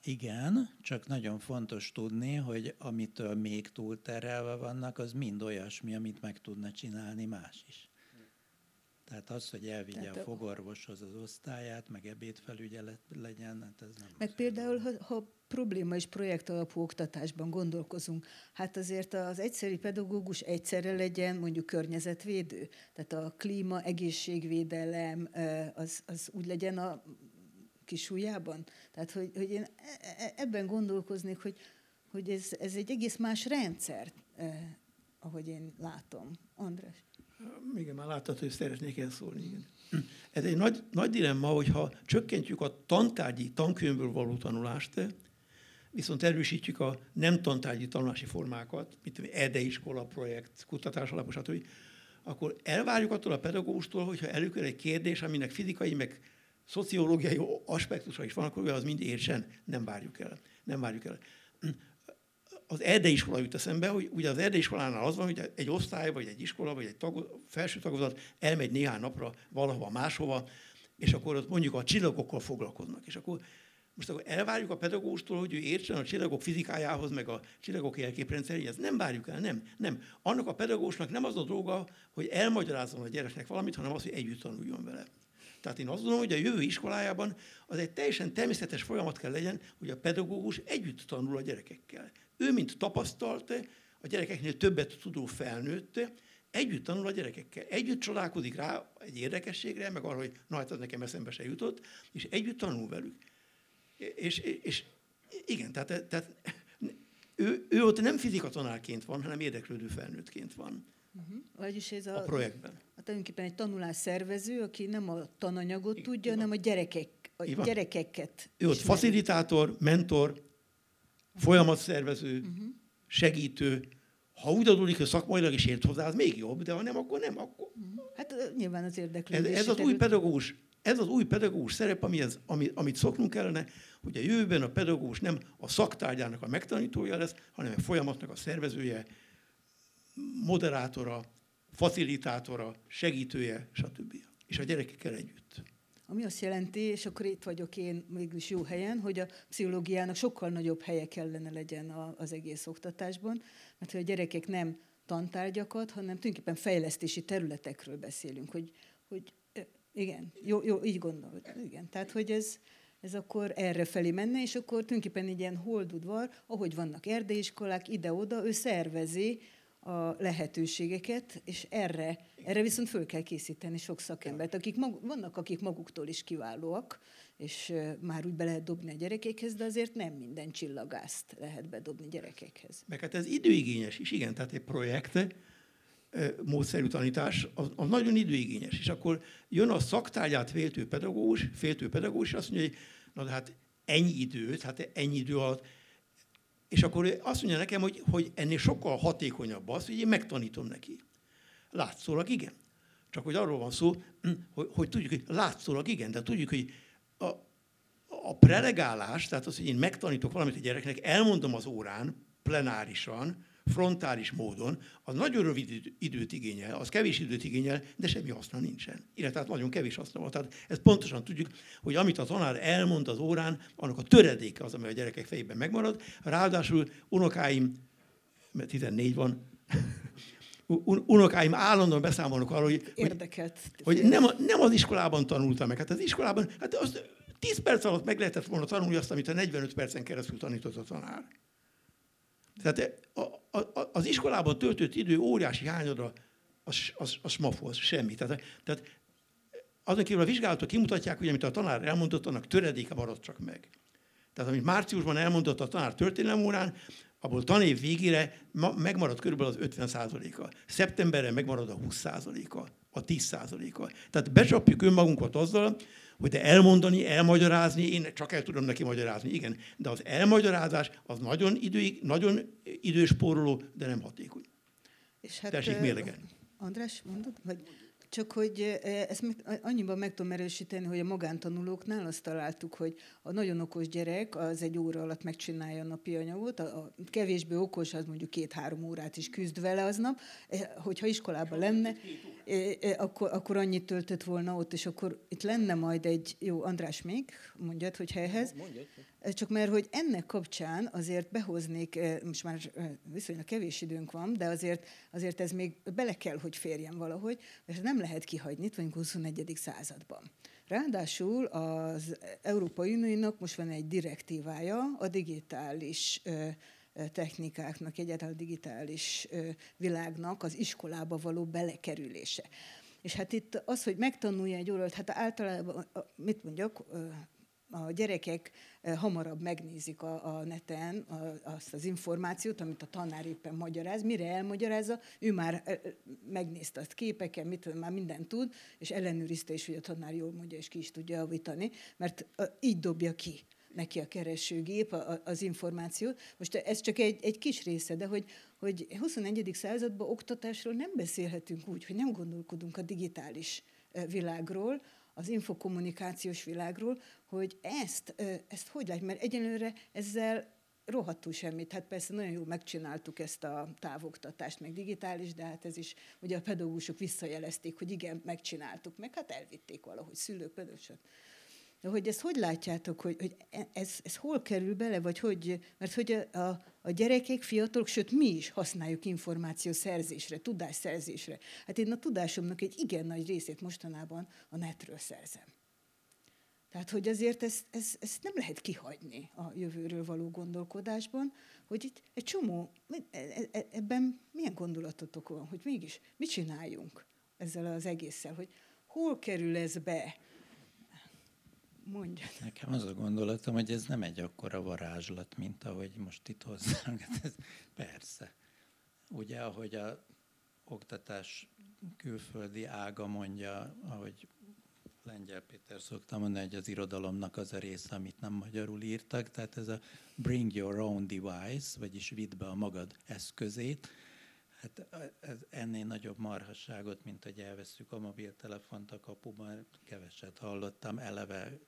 igen, csak nagyon fontos tudni, hogy amitől még túlterelve vannak, az mind olyasmi, amit meg tudna csinálni más is. Tehát az, hogy elvigye Tehát a fogorvoshoz az osztályát, meg ebédfelügyelet legyen, hát ez nem... Meg például, ha, ha probléma és projekt alapú oktatásban gondolkozunk, hát azért az egyszerű pedagógus egyszerre legyen mondjuk környezetvédő. Tehát a klíma, egészségvédelem, az, az úgy legyen a kis ujjában. Tehát, hogy, hogy én e, e, ebben gondolkoznék, hogy, hogy ez, ez egy egész más rendszer, eh, ahogy én látom. András. Igen, már láttad, hogy szeretnék el szólni. Igen. Ez egy nagy, nagy dilemma, hogyha csökkentjük a tantárgyi tankönyvből való tanulást, viszont erősítjük a nem tantárgyi tanulási formákat, mint EDE iskola projekt, kutatás alapú, stb., akkor elvárjuk attól a pedagógustól, hogyha előkerül egy kérdés, aminek fizikai, meg szociológiai aspektusa is van, akkor az mind értsen, nem várjuk el. Nem várjuk el. Az erdeiskola jut eszembe, hogy ugye az erdeiskolánál az van, hogy egy osztály, vagy egy iskola, vagy egy tag, felső tagozat elmegy néhány napra valahova máshova, és akkor ott mondjuk a csillagokkal foglalkoznak. És akkor most akkor elvárjuk a pedagógustól, hogy ő értsen a csillagok fizikájához, meg a csillagok jelképrendszeréhez. Nem várjuk el, nem. Nem. Annak a pedagógusnak nem az a dolga, hogy elmagyarázzon a gyereknek valamit, hanem az, hogy együtt tanuljon vele. Tehát én azt gondolom, hogy a jövő iskolájában az egy teljesen természetes folyamat kell legyen, hogy a pedagógus együtt tanul a gyerekekkel. Ő, mint tapasztalt, a gyerekeknél többet tudó felnőtt, együtt tanul a gyerekekkel. Együtt csodálkozik rá egy érdekességre, meg arra, hogy na hát az nekem eszembe se jutott, és együtt tanul velük. És, és igen, tehát, tehát ő, ő ott nem fizikatanárként van, hanem érdeklődő felnőttként van. Uh-huh. Vagyis ez a, a projektben. A tulajdonképpen egy tanulás szervező, aki nem a tananyagot I, tudja, hanem a gyerekek, a gyerekeket. Ő ott facilitátor, mentor, folyamatszervező, uh-huh. segítő. Ha úgy adódik, hogy szakmailag is ért hozzá, az még jobb, de ha nem, akkor nem. Akkor... Uh-huh. Hát nyilván az érdeklődés. Ez, ez az új pedagógus, ez az új pedagógus szerep, ami ez, ami, amit szoknunk kellene, hogy a jövőben a pedagógus nem a szaktárgyának a megtanítója lesz, hanem a folyamatnak a szervezője, moderátora, facilitátora, segítője, stb. És a gyerekekkel együtt. Ami azt jelenti, és akkor itt vagyok én mégis jó helyen, hogy a pszichológiának sokkal nagyobb helye kellene legyen az egész oktatásban, mert hogy a gyerekek nem tantárgyakat, hanem tulajdonképpen fejlesztési területekről beszélünk, hogy, hogy igen, jó, jó, így gondolod. Igen, tehát hogy ez, ez akkor erre felé menne, és akkor tulajdonképpen egy ilyen holdudvar, ahogy vannak erdélyiskolák, ide-oda, ő szervezi a lehetőségeket, és erre, erre viszont föl kell készíteni sok szakembert, akik mag, vannak, akik maguktól is kiválóak, és már úgy be lehet dobni a gyerekekhez, de azért nem minden csillagást lehet bedobni gyerekekhez. Meg hát ez időigényes is, igen, tehát egy projekt, módszerű tanítás, az, az nagyon időigényes. És akkor jön a szaktárgyát féltő pedagógus, féltő pedagógus, azt mondja, hogy na de hát ennyi időt, hát ennyi idő alatt és akkor azt mondja nekem, hogy, hogy ennél sokkal hatékonyabb az, hogy én megtanítom neki. Látszólag igen. Csak hogy arról van szó, hogy, hogy tudjuk, hogy látszólag igen, de tudjuk, hogy a, a prelegálás, tehát az, hogy én megtanítok valamit a gyereknek, elmondom az órán, plenárisan, frontális módon, az nagyon rövid időt igényel, az kevés időt igényel, de semmi haszna nincsen. Illetve hát nagyon kevés haszna van. Tehát ezt pontosan tudjuk, hogy amit a tanár elmond az órán, annak a töredéke az, ami a gyerekek fejében megmarad. Ráadásul unokáim, mert 14 van, unokáim állandóan beszámolnak arról, hogy, Érdekelt. hogy nem, nem az iskolában tanultam meg. Hát az iskolában, hát az 10 perc alatt meg lehetett volna tanulni azt, amit a 45 percen keresztül tanított a tanár. Tehát a, a, az iskolában töltött idő óriási hányadra az, az, az smafu, az semmi. Tehát, tehát azon kívül a vizsgálatok kimutatják, hogy amit a tanár elmondott, annak töredéke maradt csak meg. Tehát amit márciusban elmondott a tanár történelem órán, abból tanév végére ma, megmarad körülbelül az 50%-a. Szeptemberre megmarad a 20%-a, a 10%-a. Tehát becsapjuk önmagunkat azzal, hogy de elmondani, elmagyarázni, én csak el tudom neki magyarázni, igen, de az elmagyarázás az nagyon, időig, nagyon időspóroló, de nem hatékony. És hát, Tessék mérlegelni. András, mondod? Vagy csak hogy ezt meg, annyiban meg tudom erősíteni, hogy a magántanulóknál azt találtuk, hogy a nagyon okos gyerek az egy óra alatt megcsinálja a napi anyagot, a, a kevésbé okos az mondjuk két-három órát is küzd vele aznap, hogyha iskolában lenne, akkor, akkor annyit töltött volna ott, és akkor itt lenne majd egy, jó, András még, mondjad, hogy helyhez. Mondjad. Csak mert, hogy ennek kapcsán azért behoznék, most már viszonylag kevés időnk van, de azért, azért ez még bele kell, hogy férjen valahogy, és nem lehet kihagyni, itt vagyunk 21. században. Ráadásul az Európai Uniónak most van egy direktívája a digitális technikáknak, egyáltalán a digitális világnak az iskolába való belekerülése. És hát itt az, hogy megtanulja egy órát, hát általában, mit mondjak, a gyerekek hamarabb megnézik a, a neten a, azt az információt, amit a tanár éppen magyaráz. Mire elmagyarázza, ő már megnézte azt képeken, mit, már mindent tud, és ellenőrizte is, hogy a tanár jól mondja, és ki is tudja javítani, mert így dobja ki neki a keresőgép az információt. Most ez csak egy, egy kis része, de hogy, hogy 21. században oktatásról nem beszélhetünk úgy, hogy nem gondolkodunk a digitális világról, az infokommunikációs világról, hogy ezt, ezt hogy lehet, mert egyelőre ezzel rohadtul semmit. Hát persze nagyon jól megcsináltuk ezt a távoktatást, meg digitális, de hát ez is, ugye a pedagógusok visszajelezték, hogy igen, megcsináltuk, meg hát elvitték valahogy szülők, pedagógusok. De hogy ezt hogy látjátok, hogy, hogy e, ez, ez hol kerül bele, vagy hogy, mert hogy a, a, a gyerekek, fiatalok, sőt mi is használjuk információ szerzésre, tudás szerzésre. Hát én a tudásomnak egy igen nagy részét mostanában a netről szerzem. Tehát, hogy azért ezt, ezt, ezt nem lehet kihagyni a jövőről való gondolkodásban, hogy itt egy csomó, e, e, ebben milyen gondolatotok van, hogy mégis mit csináljunk ezzel az egésszel, hogy hol kerül ez be Mondja. Nekem az a gondolatom, hogy ez nem egy akkora varázslat, mint ahogy most itt hozzánk. Ez, persze. Ugye, ahogy a oktatás külföldi ága mondja, ahogy Lengyel Péter szokta mondani, hogy az irodalomnak az a része, amit nem magyarul írtak, tehát ez a bring your own device, vagyis vidd be a magad eszközét, Hát ez ennél nagyobb marhasságot, mint hogy elveszük a mobiltelefont a kapuban, keveset hallottam. Eleve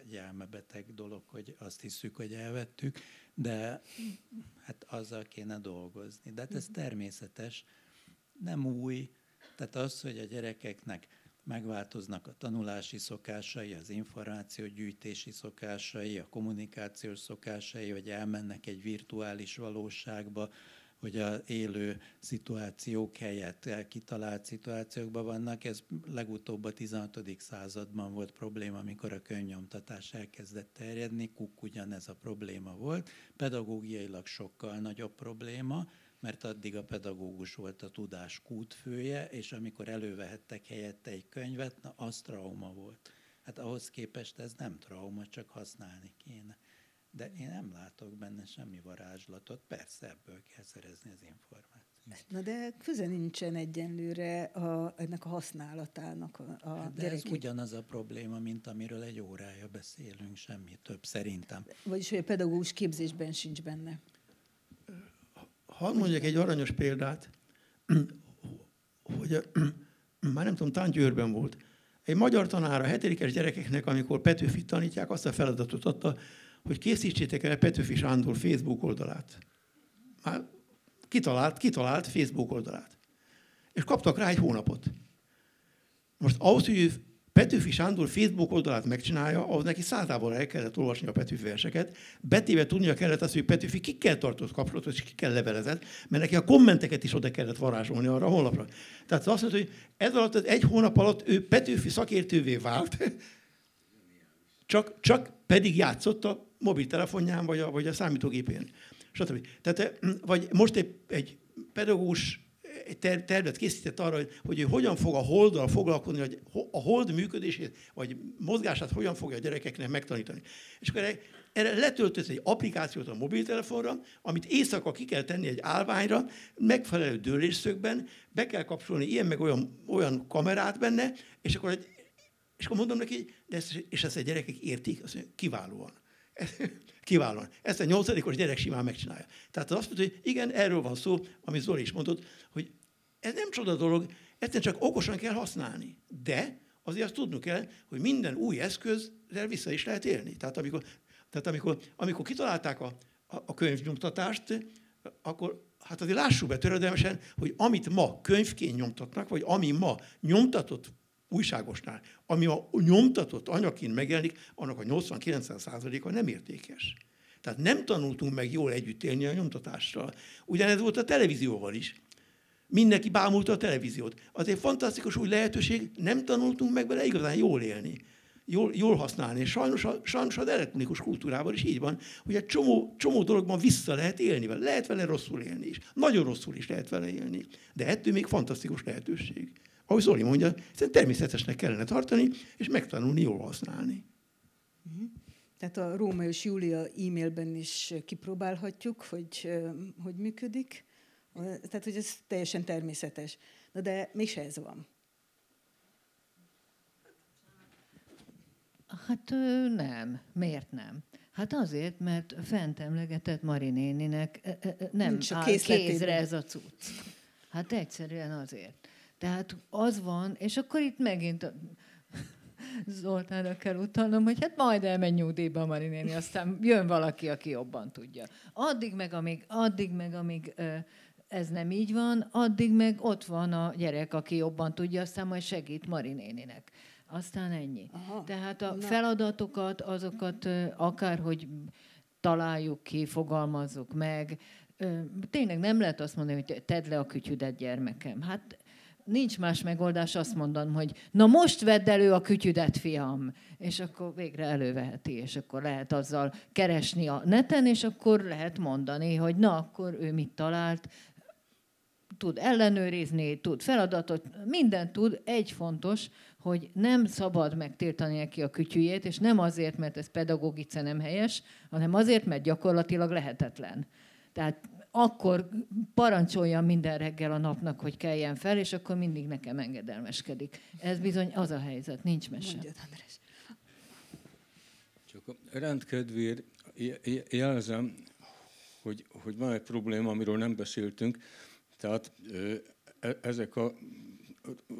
egy elmebeteg dolog, hogy azt hiszük, hogy elvettük, de hát azzal kéne dolgozni. De hát ez természetes, nem új. Tehát az, hogy a gyerekeknek megváltoznak a tanulási szokásai, az információgyűjtési szokásai, a kommunikációs szokásai, hogy elmennek egy virtuális valóságba, hogy a élő szituációk helyett kitalált szituációkban vannak. Ez legutóbb a 16. században volt probléma, amikor a könyvnyomtatás elkezdett terjedni. Kuk ugyanez a probléma volt. Pedagógiailag sokkal nagyobb probléma, mert addig a pedagógus volt a tudás kútfője, és amikor elővehettek helyette egy könyvet, na az trauma volt. Hát ahhoz képest ez nem trauma, csak használni kéne. De én nem látok benne semmi varázslatot. Persze ebből kell szerezni az információt. Na de köze nincsen egyenlőre a, ennek a használatának a, a hát de gyerekek. ez ugyanaz a probléma, mint amiről egy órája beszélünk, semmi több szerintem. Vagyis, hogy a pedagógus képzésben sincs benne. Hadd mondjak egy aranyos példát, hogy már nem tudom, talán Győrben volt. Egy magyar tanár a hetedikes gyerekeknek, amikor Petőfit tanítják, azt a feladatot adta, hogy készítsétek el Petőfi Sándor Facebook oldalát. Már kitalált, kitalált Facebook oldalát. És kaptak rá egy hónapot. Most ahhoz, hogy Petőfi Sándor Facebook oldalát megcsinálja, ahhoz neki százával el kellett olvasni a Petőfi verseket, betéve tudnia kellett azt, hogy Petőfi kikkel tartott kapcsolatot, és kikkel levelezett, mert neki a kommenteket is oda kellett varázsolni arra a honlapra. Tehát azt mondta, hogy ez alatt, az egy hónap alatt ő Petőfi szakértővé vált, csak, csak pedig játszott a mobiltelefonján, vagy a, vagy a számítógépén. Stb. Tehát, vagy most egy, egy pedagógus egy tervet készített arra, hogy, hogy ő hogyan fog a holddal foglalkozni, hogy a hold működését, vagy mozgását hogyan fogja a gyerekeknek megtanítani. És akkor erre, letöltött egy applikációt a mobiltelefonra, amit éjszaka ki kell tenni egy állványra, megfelelő dőlésszögben, be kell kapcsolni ilyen meg olyan, olyan kamerát benne, és akkor, és akkor mondom neki, de ezt, és ezt a gyerekek értik, azt mondja, kiválóan. Kiválóan. Ezt a nyolcadikos gyerek simán megcsinálja. Tehát azt mondja, hogy igen, erről van szó, amit Zoli is mondott, hogy ez nem csoda dolog, ezt csak okosan kell használni. De azért azt tudnunk kell, hogy minden új eszközzel vissza is lehet élni. Tehát amikor, tehát amikor, amikor kitalálták a, a, a könyvnyomtatást, akkor hát azért lássuk be töredelmesen, hogy amit ma könyvként nyomtatnak, vagy ami ma nyomtatott újságosnál, ami a nyomtatott anyagként megjelenik, annak a 80-90%-a nem értékes. Tehát nem tanultunk meg jól együtt élni a nyomtatással. Ugyanez volt a televízióval is. Mindenki bámulta a televíziót. Az egy fantasztikus új lehetőség, nem tanultunk meg vele igazán jól élni. Jól, jól használni. És sajnos, a, sajnos az elektronikus kultúrával is így van, hogy egy csomó, csomó dologban vissza lehet élni vele. Lehet vele rosszul élni is. Nagyon rosszul is lehet vele élni. De ettől még fantasztikus lehetőség. Ahogy Zoli mondja, szerintem természetesnek kellene tartani, és megtanulni jól használni. Mhm. Tehát a Róma és Júlia e-mailben is kipróbálhatjuk, hogy hogy működik. Tehát, hogy ez teljesen természetes. Na de mégse ez van. Hát nem. Miért nem? Hát azért, mert fent emlegetett Mari néninek nem Nincs áll kézre ez a cucc. Hát egyszerűen azért. Tehát az van, és akkor itt megint Zoltánra kell utalnom, hogy hát majd elmegy nyugdíjba a Mari néni, aztán jön valaki, aki jobban tudja. Addig meg, amíg, addig meg, amíg ez nem így van, addig meg ott van a gyerek, aki jobban tudja, aztán majd segít Mari néninek. Aztán ennyi. Aha. Tehát a Na. feladatokat, azokat akárhogy találjuk ki, fogalmazzuk meg. Tényleg nem lehet azt mondani, hogy tedd le a kütyüdet, gyermekem. Hát nincs más megoldás azt mondanom, hogy na most vedd elő a kütyüdet, fiam, és akkor végre előveheti, és akkor lehet azzal keresni a neten, és akkor lehet mondani, hogy na, akkor ő mit talált, tud ellenőrizni, tud feladatot, mindent tud. Egy fontos, hogy nem szabad megtiltani neki a kütyüjét, és nem azért, mert ez pedagogice nem helyes, hanem azért, mert gyakorlatilag lehetetlen. Tehát akkor parancsolja minden reggel a napnak, hogy keljen fel, és akkor mindig nekem engedelmeskedik. Ez bizony az a helyzet, nincs mese. Mondjad, András. Csak a rendkedvéért jelzem, hogy, hogy van egy probléma, amiről nem beszéltünk. Tehát e, ezek a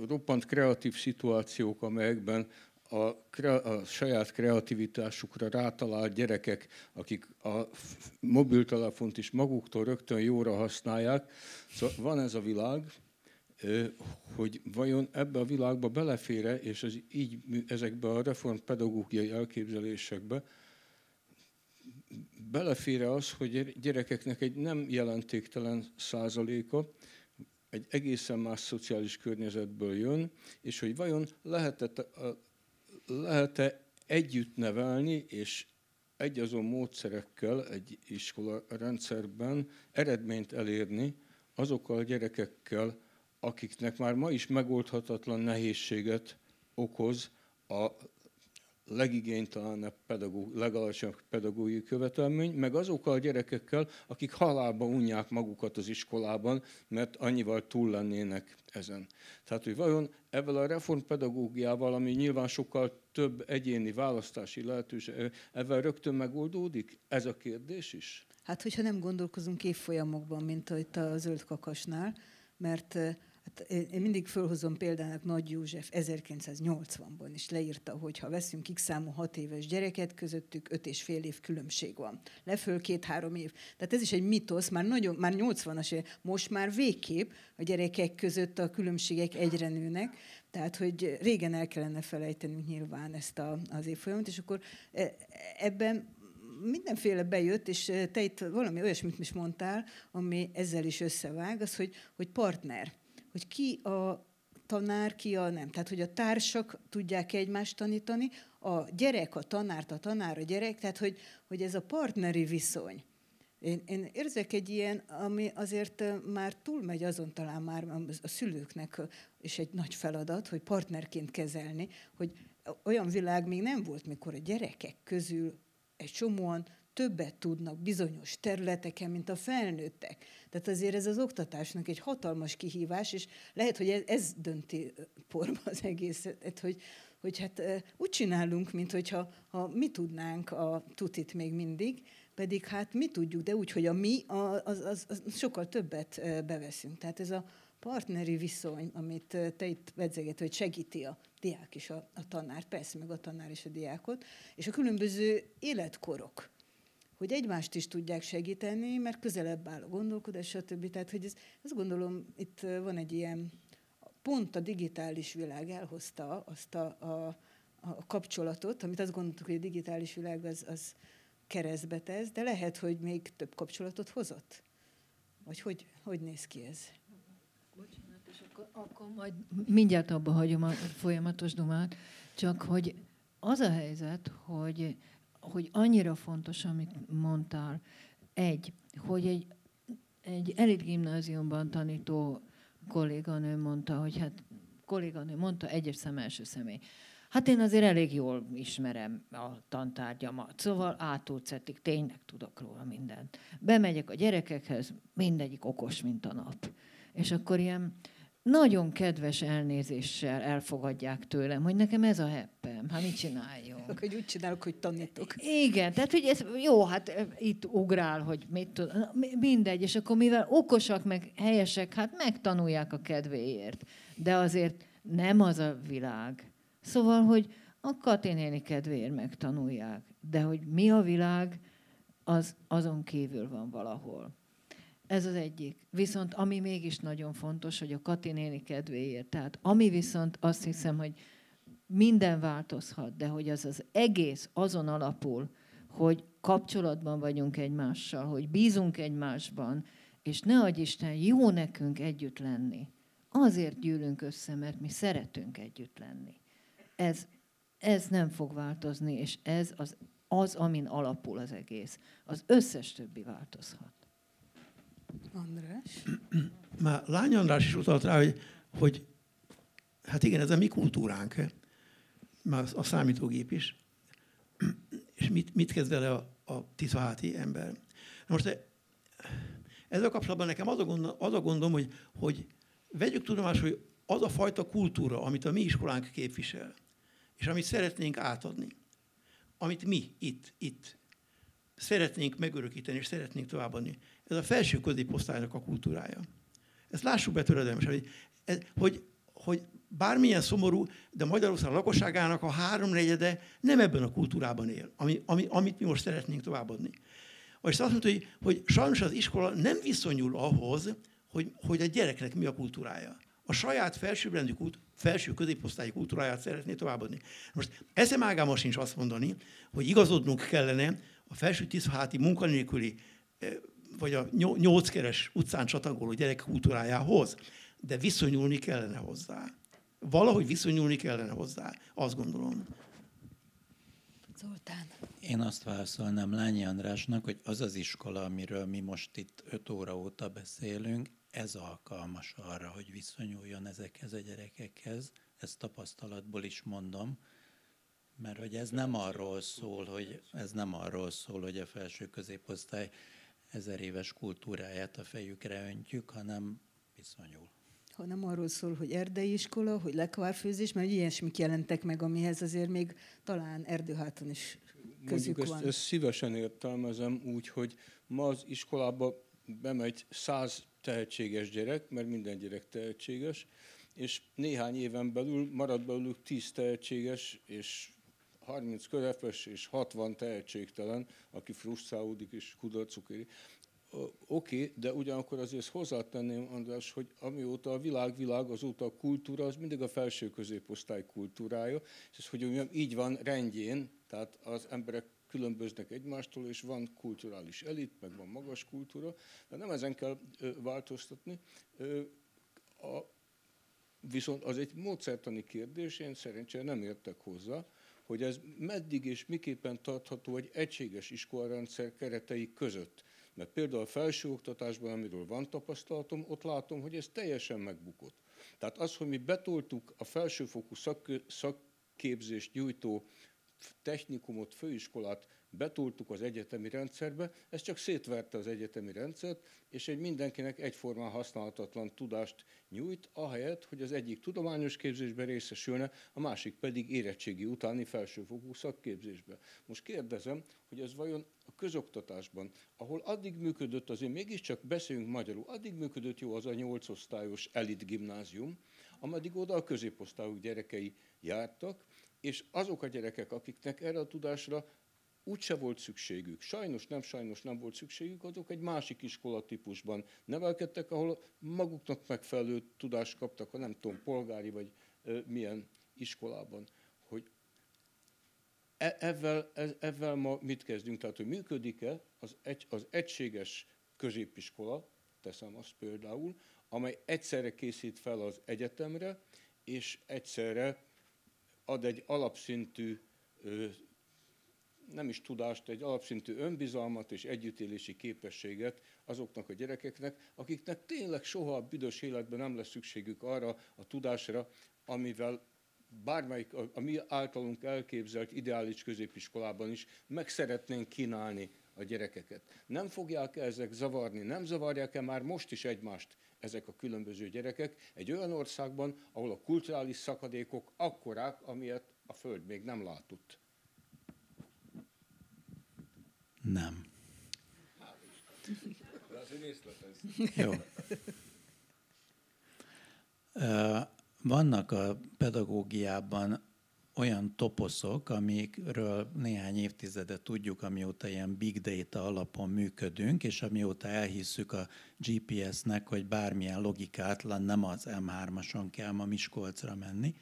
roppant kreatív szituációk, amelyekben a, a saját kreativitásukra rátalált gyerekek, akik a mobiltelefont is maguktól rögtön jóra használják. Szóval van ez a világ, hogy vajon ebbe a világba belefére, és ez így ezekbe a reformpedagógiai elképzelésekbe belefér az, hogy gyerekeknek egy nem jelentéktelen százaléka egy egészen más szociális környezetből jön, és hogy vajon lehet-e, lehet-e együtt nevelni, és egy azon módszerekkel egy iskola rendszerben eredményt elérni azokkal a gyerekekkel, akiknek már ma is megoldhatatlan nehézséget okoz a legigénytelenebb pedagóg, legalacsonyabb pedagógiai követelmény, meg azokkal a gyerekekkel, akik halálba unják magukat az iskolában, mert annyival túl lennének ezen. Tehát, hogy vajon ezzel a reformpedagógiával, ami nyilván sokkal több egyéni választási lehetőség, ezzel rögtön megoldódik? Ez a kérdés is? Hát, hogyha nem gondolkozunk évfolyamokban, mint itt a zöld kakasnál, mert Hát én mindig fölhozom példának Nagy József 1980-ban is leírta, hogy ha veszünk x számú hat éves gyereket, közöttük öt és fél év különbség van. Leföl két-három év. Tehát ez is egy mitosz, már, nagyon, már 80-as év, most már végképp a gyerekek között a különbségek egyre nőnek, tehát, hogy régen el kellene felejtenünk nyilván ezt a, az évfolyamot, és akkor e, ebben mindenféle bejött, és te itt valami olyasmit is mondtál, ami ezzel is összevág, az, hogy, hogy partner hogy ki a tanár, ki a nem. Tehát, hogy a társak tudják egymást tanítani, a gyerek, a tanárt, a tanár, a gyerek, tehát, hogy, hogy ez a partneri viszony. Én, én érzek egy ilyen, ami azért már túlmegy azon talán már a szülőknek is egy nagy feladat, hogy partnerként kezelni, hogy olyan világ még nem volt, mikor a gyerekek közül egy csomóan többet tudnak bizonyos területeken, mint a felnőttek. Tehát azért ez az oktatásnak egy hatalmas kihívás, és lehet, hogy ez, ez dönti porba az egészet, hogy, hogy hát úgy csinálunk, mint hogyha ha mi tudnánk a tutit még mindig, pedig hát mi tudjuk, de úgy, hogy a mi, az, az, az sokkal többet beveszünk. Tehát ez a partneri viszony, amit te itt vedzeget, hogy segíti a diák is a, a tanárt, persze meg a tanár is a diákot, és a különböző életkorok hogy egymást is tudják segíteni, mert közelebb áll a gondolkodás, stb. Tehát, hogy ez, azt gondolom, itt van egy ilyen, pont a digitális világ elhozta azt a, a, a kapcsolatot, amit azt gondoltuk, hogy a digitális világ az, az keresztbe tesz, de lehet, hogy még több kapcsolatot hozott? Vagy hogy, hogy néz ki ez? Bocsánat, és akkor, akkor majd mindjárt abba hagyom a folyamatos dumát, csak hogy az a helyzet, hogy hogy annyira fontos, amit mondtál. Egy, hogy egy, egy elit gimnáziumban tanító kolléganő mondta, hogy hát kolléganő mondta, egyes szem első személy. Hát én azért elég jól ismerem a tantárgyamat, szóval átútszetik, tényleg tudok róla mindent. Bemegyek a gyerekekhez, mindegyik okos, mint a nap. És akkor ilyen nagyon kedves elnézéssel elfogadják tőlem, hogy nekem ez a heppem, hát mit csináljon? Hogy úgy csinálok, hogy tanítok. Igen, tehát hogy ez jó, hát itt ugrál, hogy mit tud, mindegy, és akkor mivel okosak, meg helyesek, hát megtanulják a kedvéért. De azért nem az a világ. Szóval, hogy a Kati néni kedvéért megtanulják. De hogy mi a világ, az azon kívül van valahol. Ez az egyik. Viszont ami mégis nagyon fontos, hogy a Kati néni kedvéért. Tehát ami viszont azt hiszem, hogy minden változhat, de hogy az az egész azon alapul, hogy kapcsolatban vagyunk egymással, hogy bízunk egymásban, és ne adj Isten, jó nekünk együtt lenni. Azért gyűlünk össze, mert mi szeretünk együtt lenni. Ez, ez nem fog változni, és ez az, az, amin alapul az egész. Az összes többi változhat. András? Már Lány András is utalt rá, hogy, hogy hát igen, ez a mi kultúránk, már a számítógép is. És mit, mit kezd vele a, a tisztaháti ember? Na most ezzel kapcsolatban nekem az a, gondom, az a gondom, hogy, hogy vegyük tudomásul, hogy az a fajta kultúra, amit a mi iskolánk képvisel, és amit szeretnénk átadni, amit mi itt, itt szeretnénk megörökíteni, és szeretnénk továbbadni, ez a felső középosztálynak a kultúrája. Ezt lássuk be töredelmesen, hogy, hogy, hogy bármilyen szomorú, de Magyarország lakosságának a háromnegyede nem ebben a kultúrában él, ami, ami, amit mi most szeretnénk továbbadni. És azt mondta, hogy, hogy sajnos az iskola nem viszonyul ahhoz, hogy, hogy a gyereknek mi a kultúrája. A saját felsőbbrendű kult, felső középosztályi kultúráját szeretné továbbadni. Most eszem ágáma sincs azt mondani, hogy igazodnunk kellene a felső tisztháti munkanélküli vagy a nyolckeres utcán csatagoló gyerek kultúrájához, de viszonyulni kellene hozzá. Valahogy viszonyulni kellene hozzá, azt gondolom. Zoltán. Én azt válaszolnám Lányi Andrásnak, hogy az az iskola, amiről mi most itt öt óra óta beszélünk, ez alkalmas arra, hogy viszonyuljon ezekhez a gyerekekhez. Ezt tapasztalatból is mondom, mert hogy ez nem arról szól, hogy ez nem arról szól, hogy a felső középosztály ezer éves kultúráját a fejükre öntjük, hanem viszonyul. nem arról szól, hogy erdei iskola, hogy lekvárfőzés, mert ilyesmik jelentek meg, amihez azért még talán erdőháton is közük Mondjuk van. Ezt, ezt szívesen értelmezem úgy, hogy ma az iskolába bemegy száz tehetséges gyerek, mert minden gyerek tehetséges, és néhány éven belül marad belőlük 10 tehetséges, és 30 közepes és 60 tehetségtelen, aki frusztrálódik és kudarcuk éri. Oké, okay, de ugyanakkor azért hozzátenném, András, hogy amióta a világ világ, azóta a kultúra az mindig a felső középosztály kultúrája, és ez, hogy mondjam, így van rendjén, tehát az emberek különböznek egymástól, és van kulturális elit, meg van magas kultúra, de nem ezen kell ö, változtatni. Ö, a, viszont az egy módszertani kérdés, én szerencsére nem értek hozzá, hogy ez meddig és miképpen tartható egy egységes iskolarendszer keretei között. Mert például a felsőoktatásban, amiről van tapasztalatom, ott látom, hogy ez teljesen megbukott. Tehát az, hogy mi betoltuk a felsőfokú szak, szakképzést nyújtó technikumot, főiskolát betoltuk az egyetemi rendszerbe, ez csak szétverte az egyetemi rendszert, és egy mindenkinek egyformán használhatatlan tudást nyújt, ahelyett, hogy az egyik tudományos képzésben részesülne, a másik pedig érettségi utáni felsőfokú szakképzésbe. Most kérdezem, hogy ez vajon a közoktatásban, ahol addig működött, azért mégiscsak beszéljünk magyarul, addig működött jó az a nyolcosztályos elit gimnázium, ameddig oda a középosztályok gyerekei jártak, és azok a gyerekek, akiknek erre a tudásra úgyse volt szükségük. Sajnos nem, sajnos nem volt szükségük, azok egy másik iskolatípusban nevelkedtek, ahol maguknak megfelelő tudást kaptak, ha nem tudom, polgári vagy ö, milyen iskolában. Hogy e, ezzel, ezzel ma mit kezdünk? Tehát, hogy működik-e az, egy, az egységes középiskola, teszem azt például, amely egyszerre készít fel az egyetemre, és egyszerre ad egy alapszintű nem is tudást, egy alapszintű önbizalmat és együttélési képességet azoknak a gyerekeknek, akiknek tényleg soha a büdös életben nem lesz szükségük arra a tudásra, amivel bármelyik a mi általunk elképzelt ideális középiskolában is meg szeretnénk kínálni a gyerekeket. Nem fogják -e ezek zavarni, nem zavarják-e már most is egymást ezek a különböző gyerekek egy olyan országban, ahol a kulturális szakadékok akkorák, amilyet a Föld még nem látott? Nem. Jó. Vannak a pedagógiában olyan toposzok, amikről néhány évtizedet tudjuk, amióta ilyen big data alapon működünk, és amióta elhisszük a GPS-nek, hogy bármilyen logikátlan nem az M3-ason kell ma Miskolcra menni.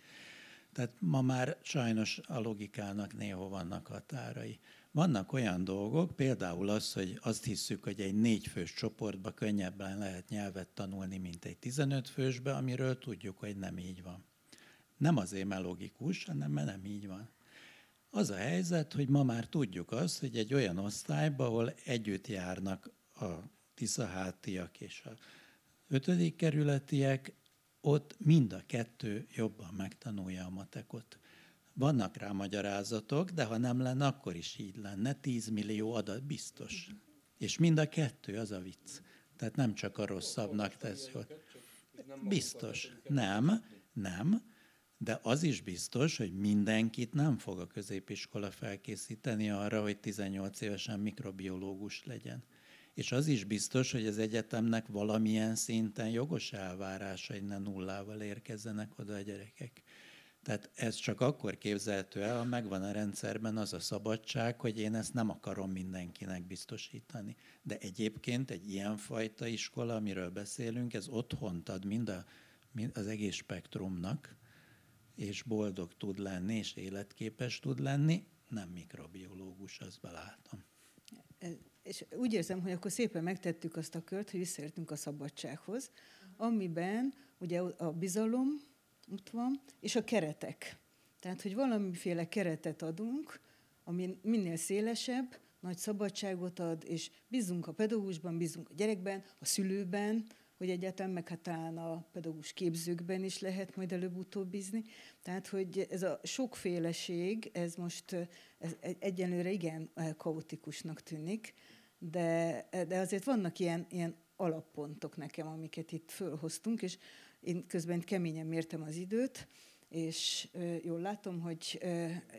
Tehát ma már sajnos a logikának néha vannak határai. Vannak olyan dolgok, például az, hogy azt hiszük, hogy egy négyfős csoportba könnyebben lehet nyelvet tanulni, mint egy 15 fősbe, amiről tudjuk, hogy nem így van. Nem azért, mert logikus, hanem mert nem így van. Az a helyzet, hogy ma már tudjuk azt, hogy egy olyan osztályban, ahol együtt járnak a tiszahátiak és a ötödik kerületiek, ott mind a kettő jobban megtanulja a matekot. Vannak rá magyarázatok, de ha nem lenne, akkor is így lenne. 10 millió adat biztos. És mind a kettő az a vicc. Tehát nem csak a rosszabbnak tesz jót. Biztos. Nem, nem. De az is biztos, hogy mindenkit nem fog a középiskola felkészíteni arra, hogy 18 évesen mikrobiológus legyen. És az is biztos, hogy az egyetemnek valamilyen szinten jogos elvárása, hogy ne nullával érkezzenek oda a gyerekek. Tehát ez csak akkor képzelhető el, ha megvan a rendszerben az a szabadság, hogy én ezt nem akarom mindenkinek biztosítani. De egyébként egy ilyen fajta iskola, amiről beszélünk, ez otthont ad mind, a, mind az egész spektrumnak, és boldog tud lenni, és életképes tud lenni, nem mikrobiológus, azt belátom. és úgy érzem, hogy akkor szépen megtettük azt a kört, hogy visszaértünk a szabadsághoz, amiben ugye a bizalom ott van, és a keretek. Tehát, hogy valamiféle keretet adunk, ami minél szélesebb, nagy szabadságot ad, és bízunk a pedagógusban, bízunk a gyerekben, a szülőben, hogy egyáltalán meg hát talán a pedagógus képzőkben is lehet majd előbb-utóbb bízni. Tehát, hogy ez a sokféleség, ez most ez egyenlőre igen kaotikusnak tűnik, de, de azért vannak ilyen, ilyen alappontok nekem, amiket itt fölhoztunk, és én közben keményen mértem az időt, és jól látom, hogy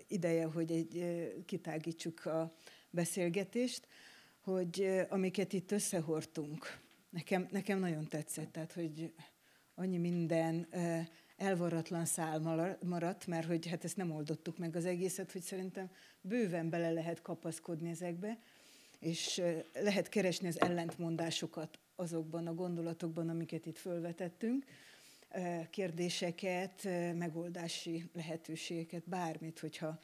ideje, hogy egy, kitágítsuk a beszélgetést, hogy amiket itt összehortunk, nekem, nekem nagyon tetszett, tehát hogy annyi minden elvaratlan szál maradt, mert hogy hát ezt nem oldottuk meg az egészet, hogy szerintem bőven bele lehet kapaszkodni ezekbe, és lehet keresni az ellentmondásokat azokban a gondolatokban, amiket itt fölvetettünk, kérdéseket, megoldási lehetőségeket, bármit, hogyha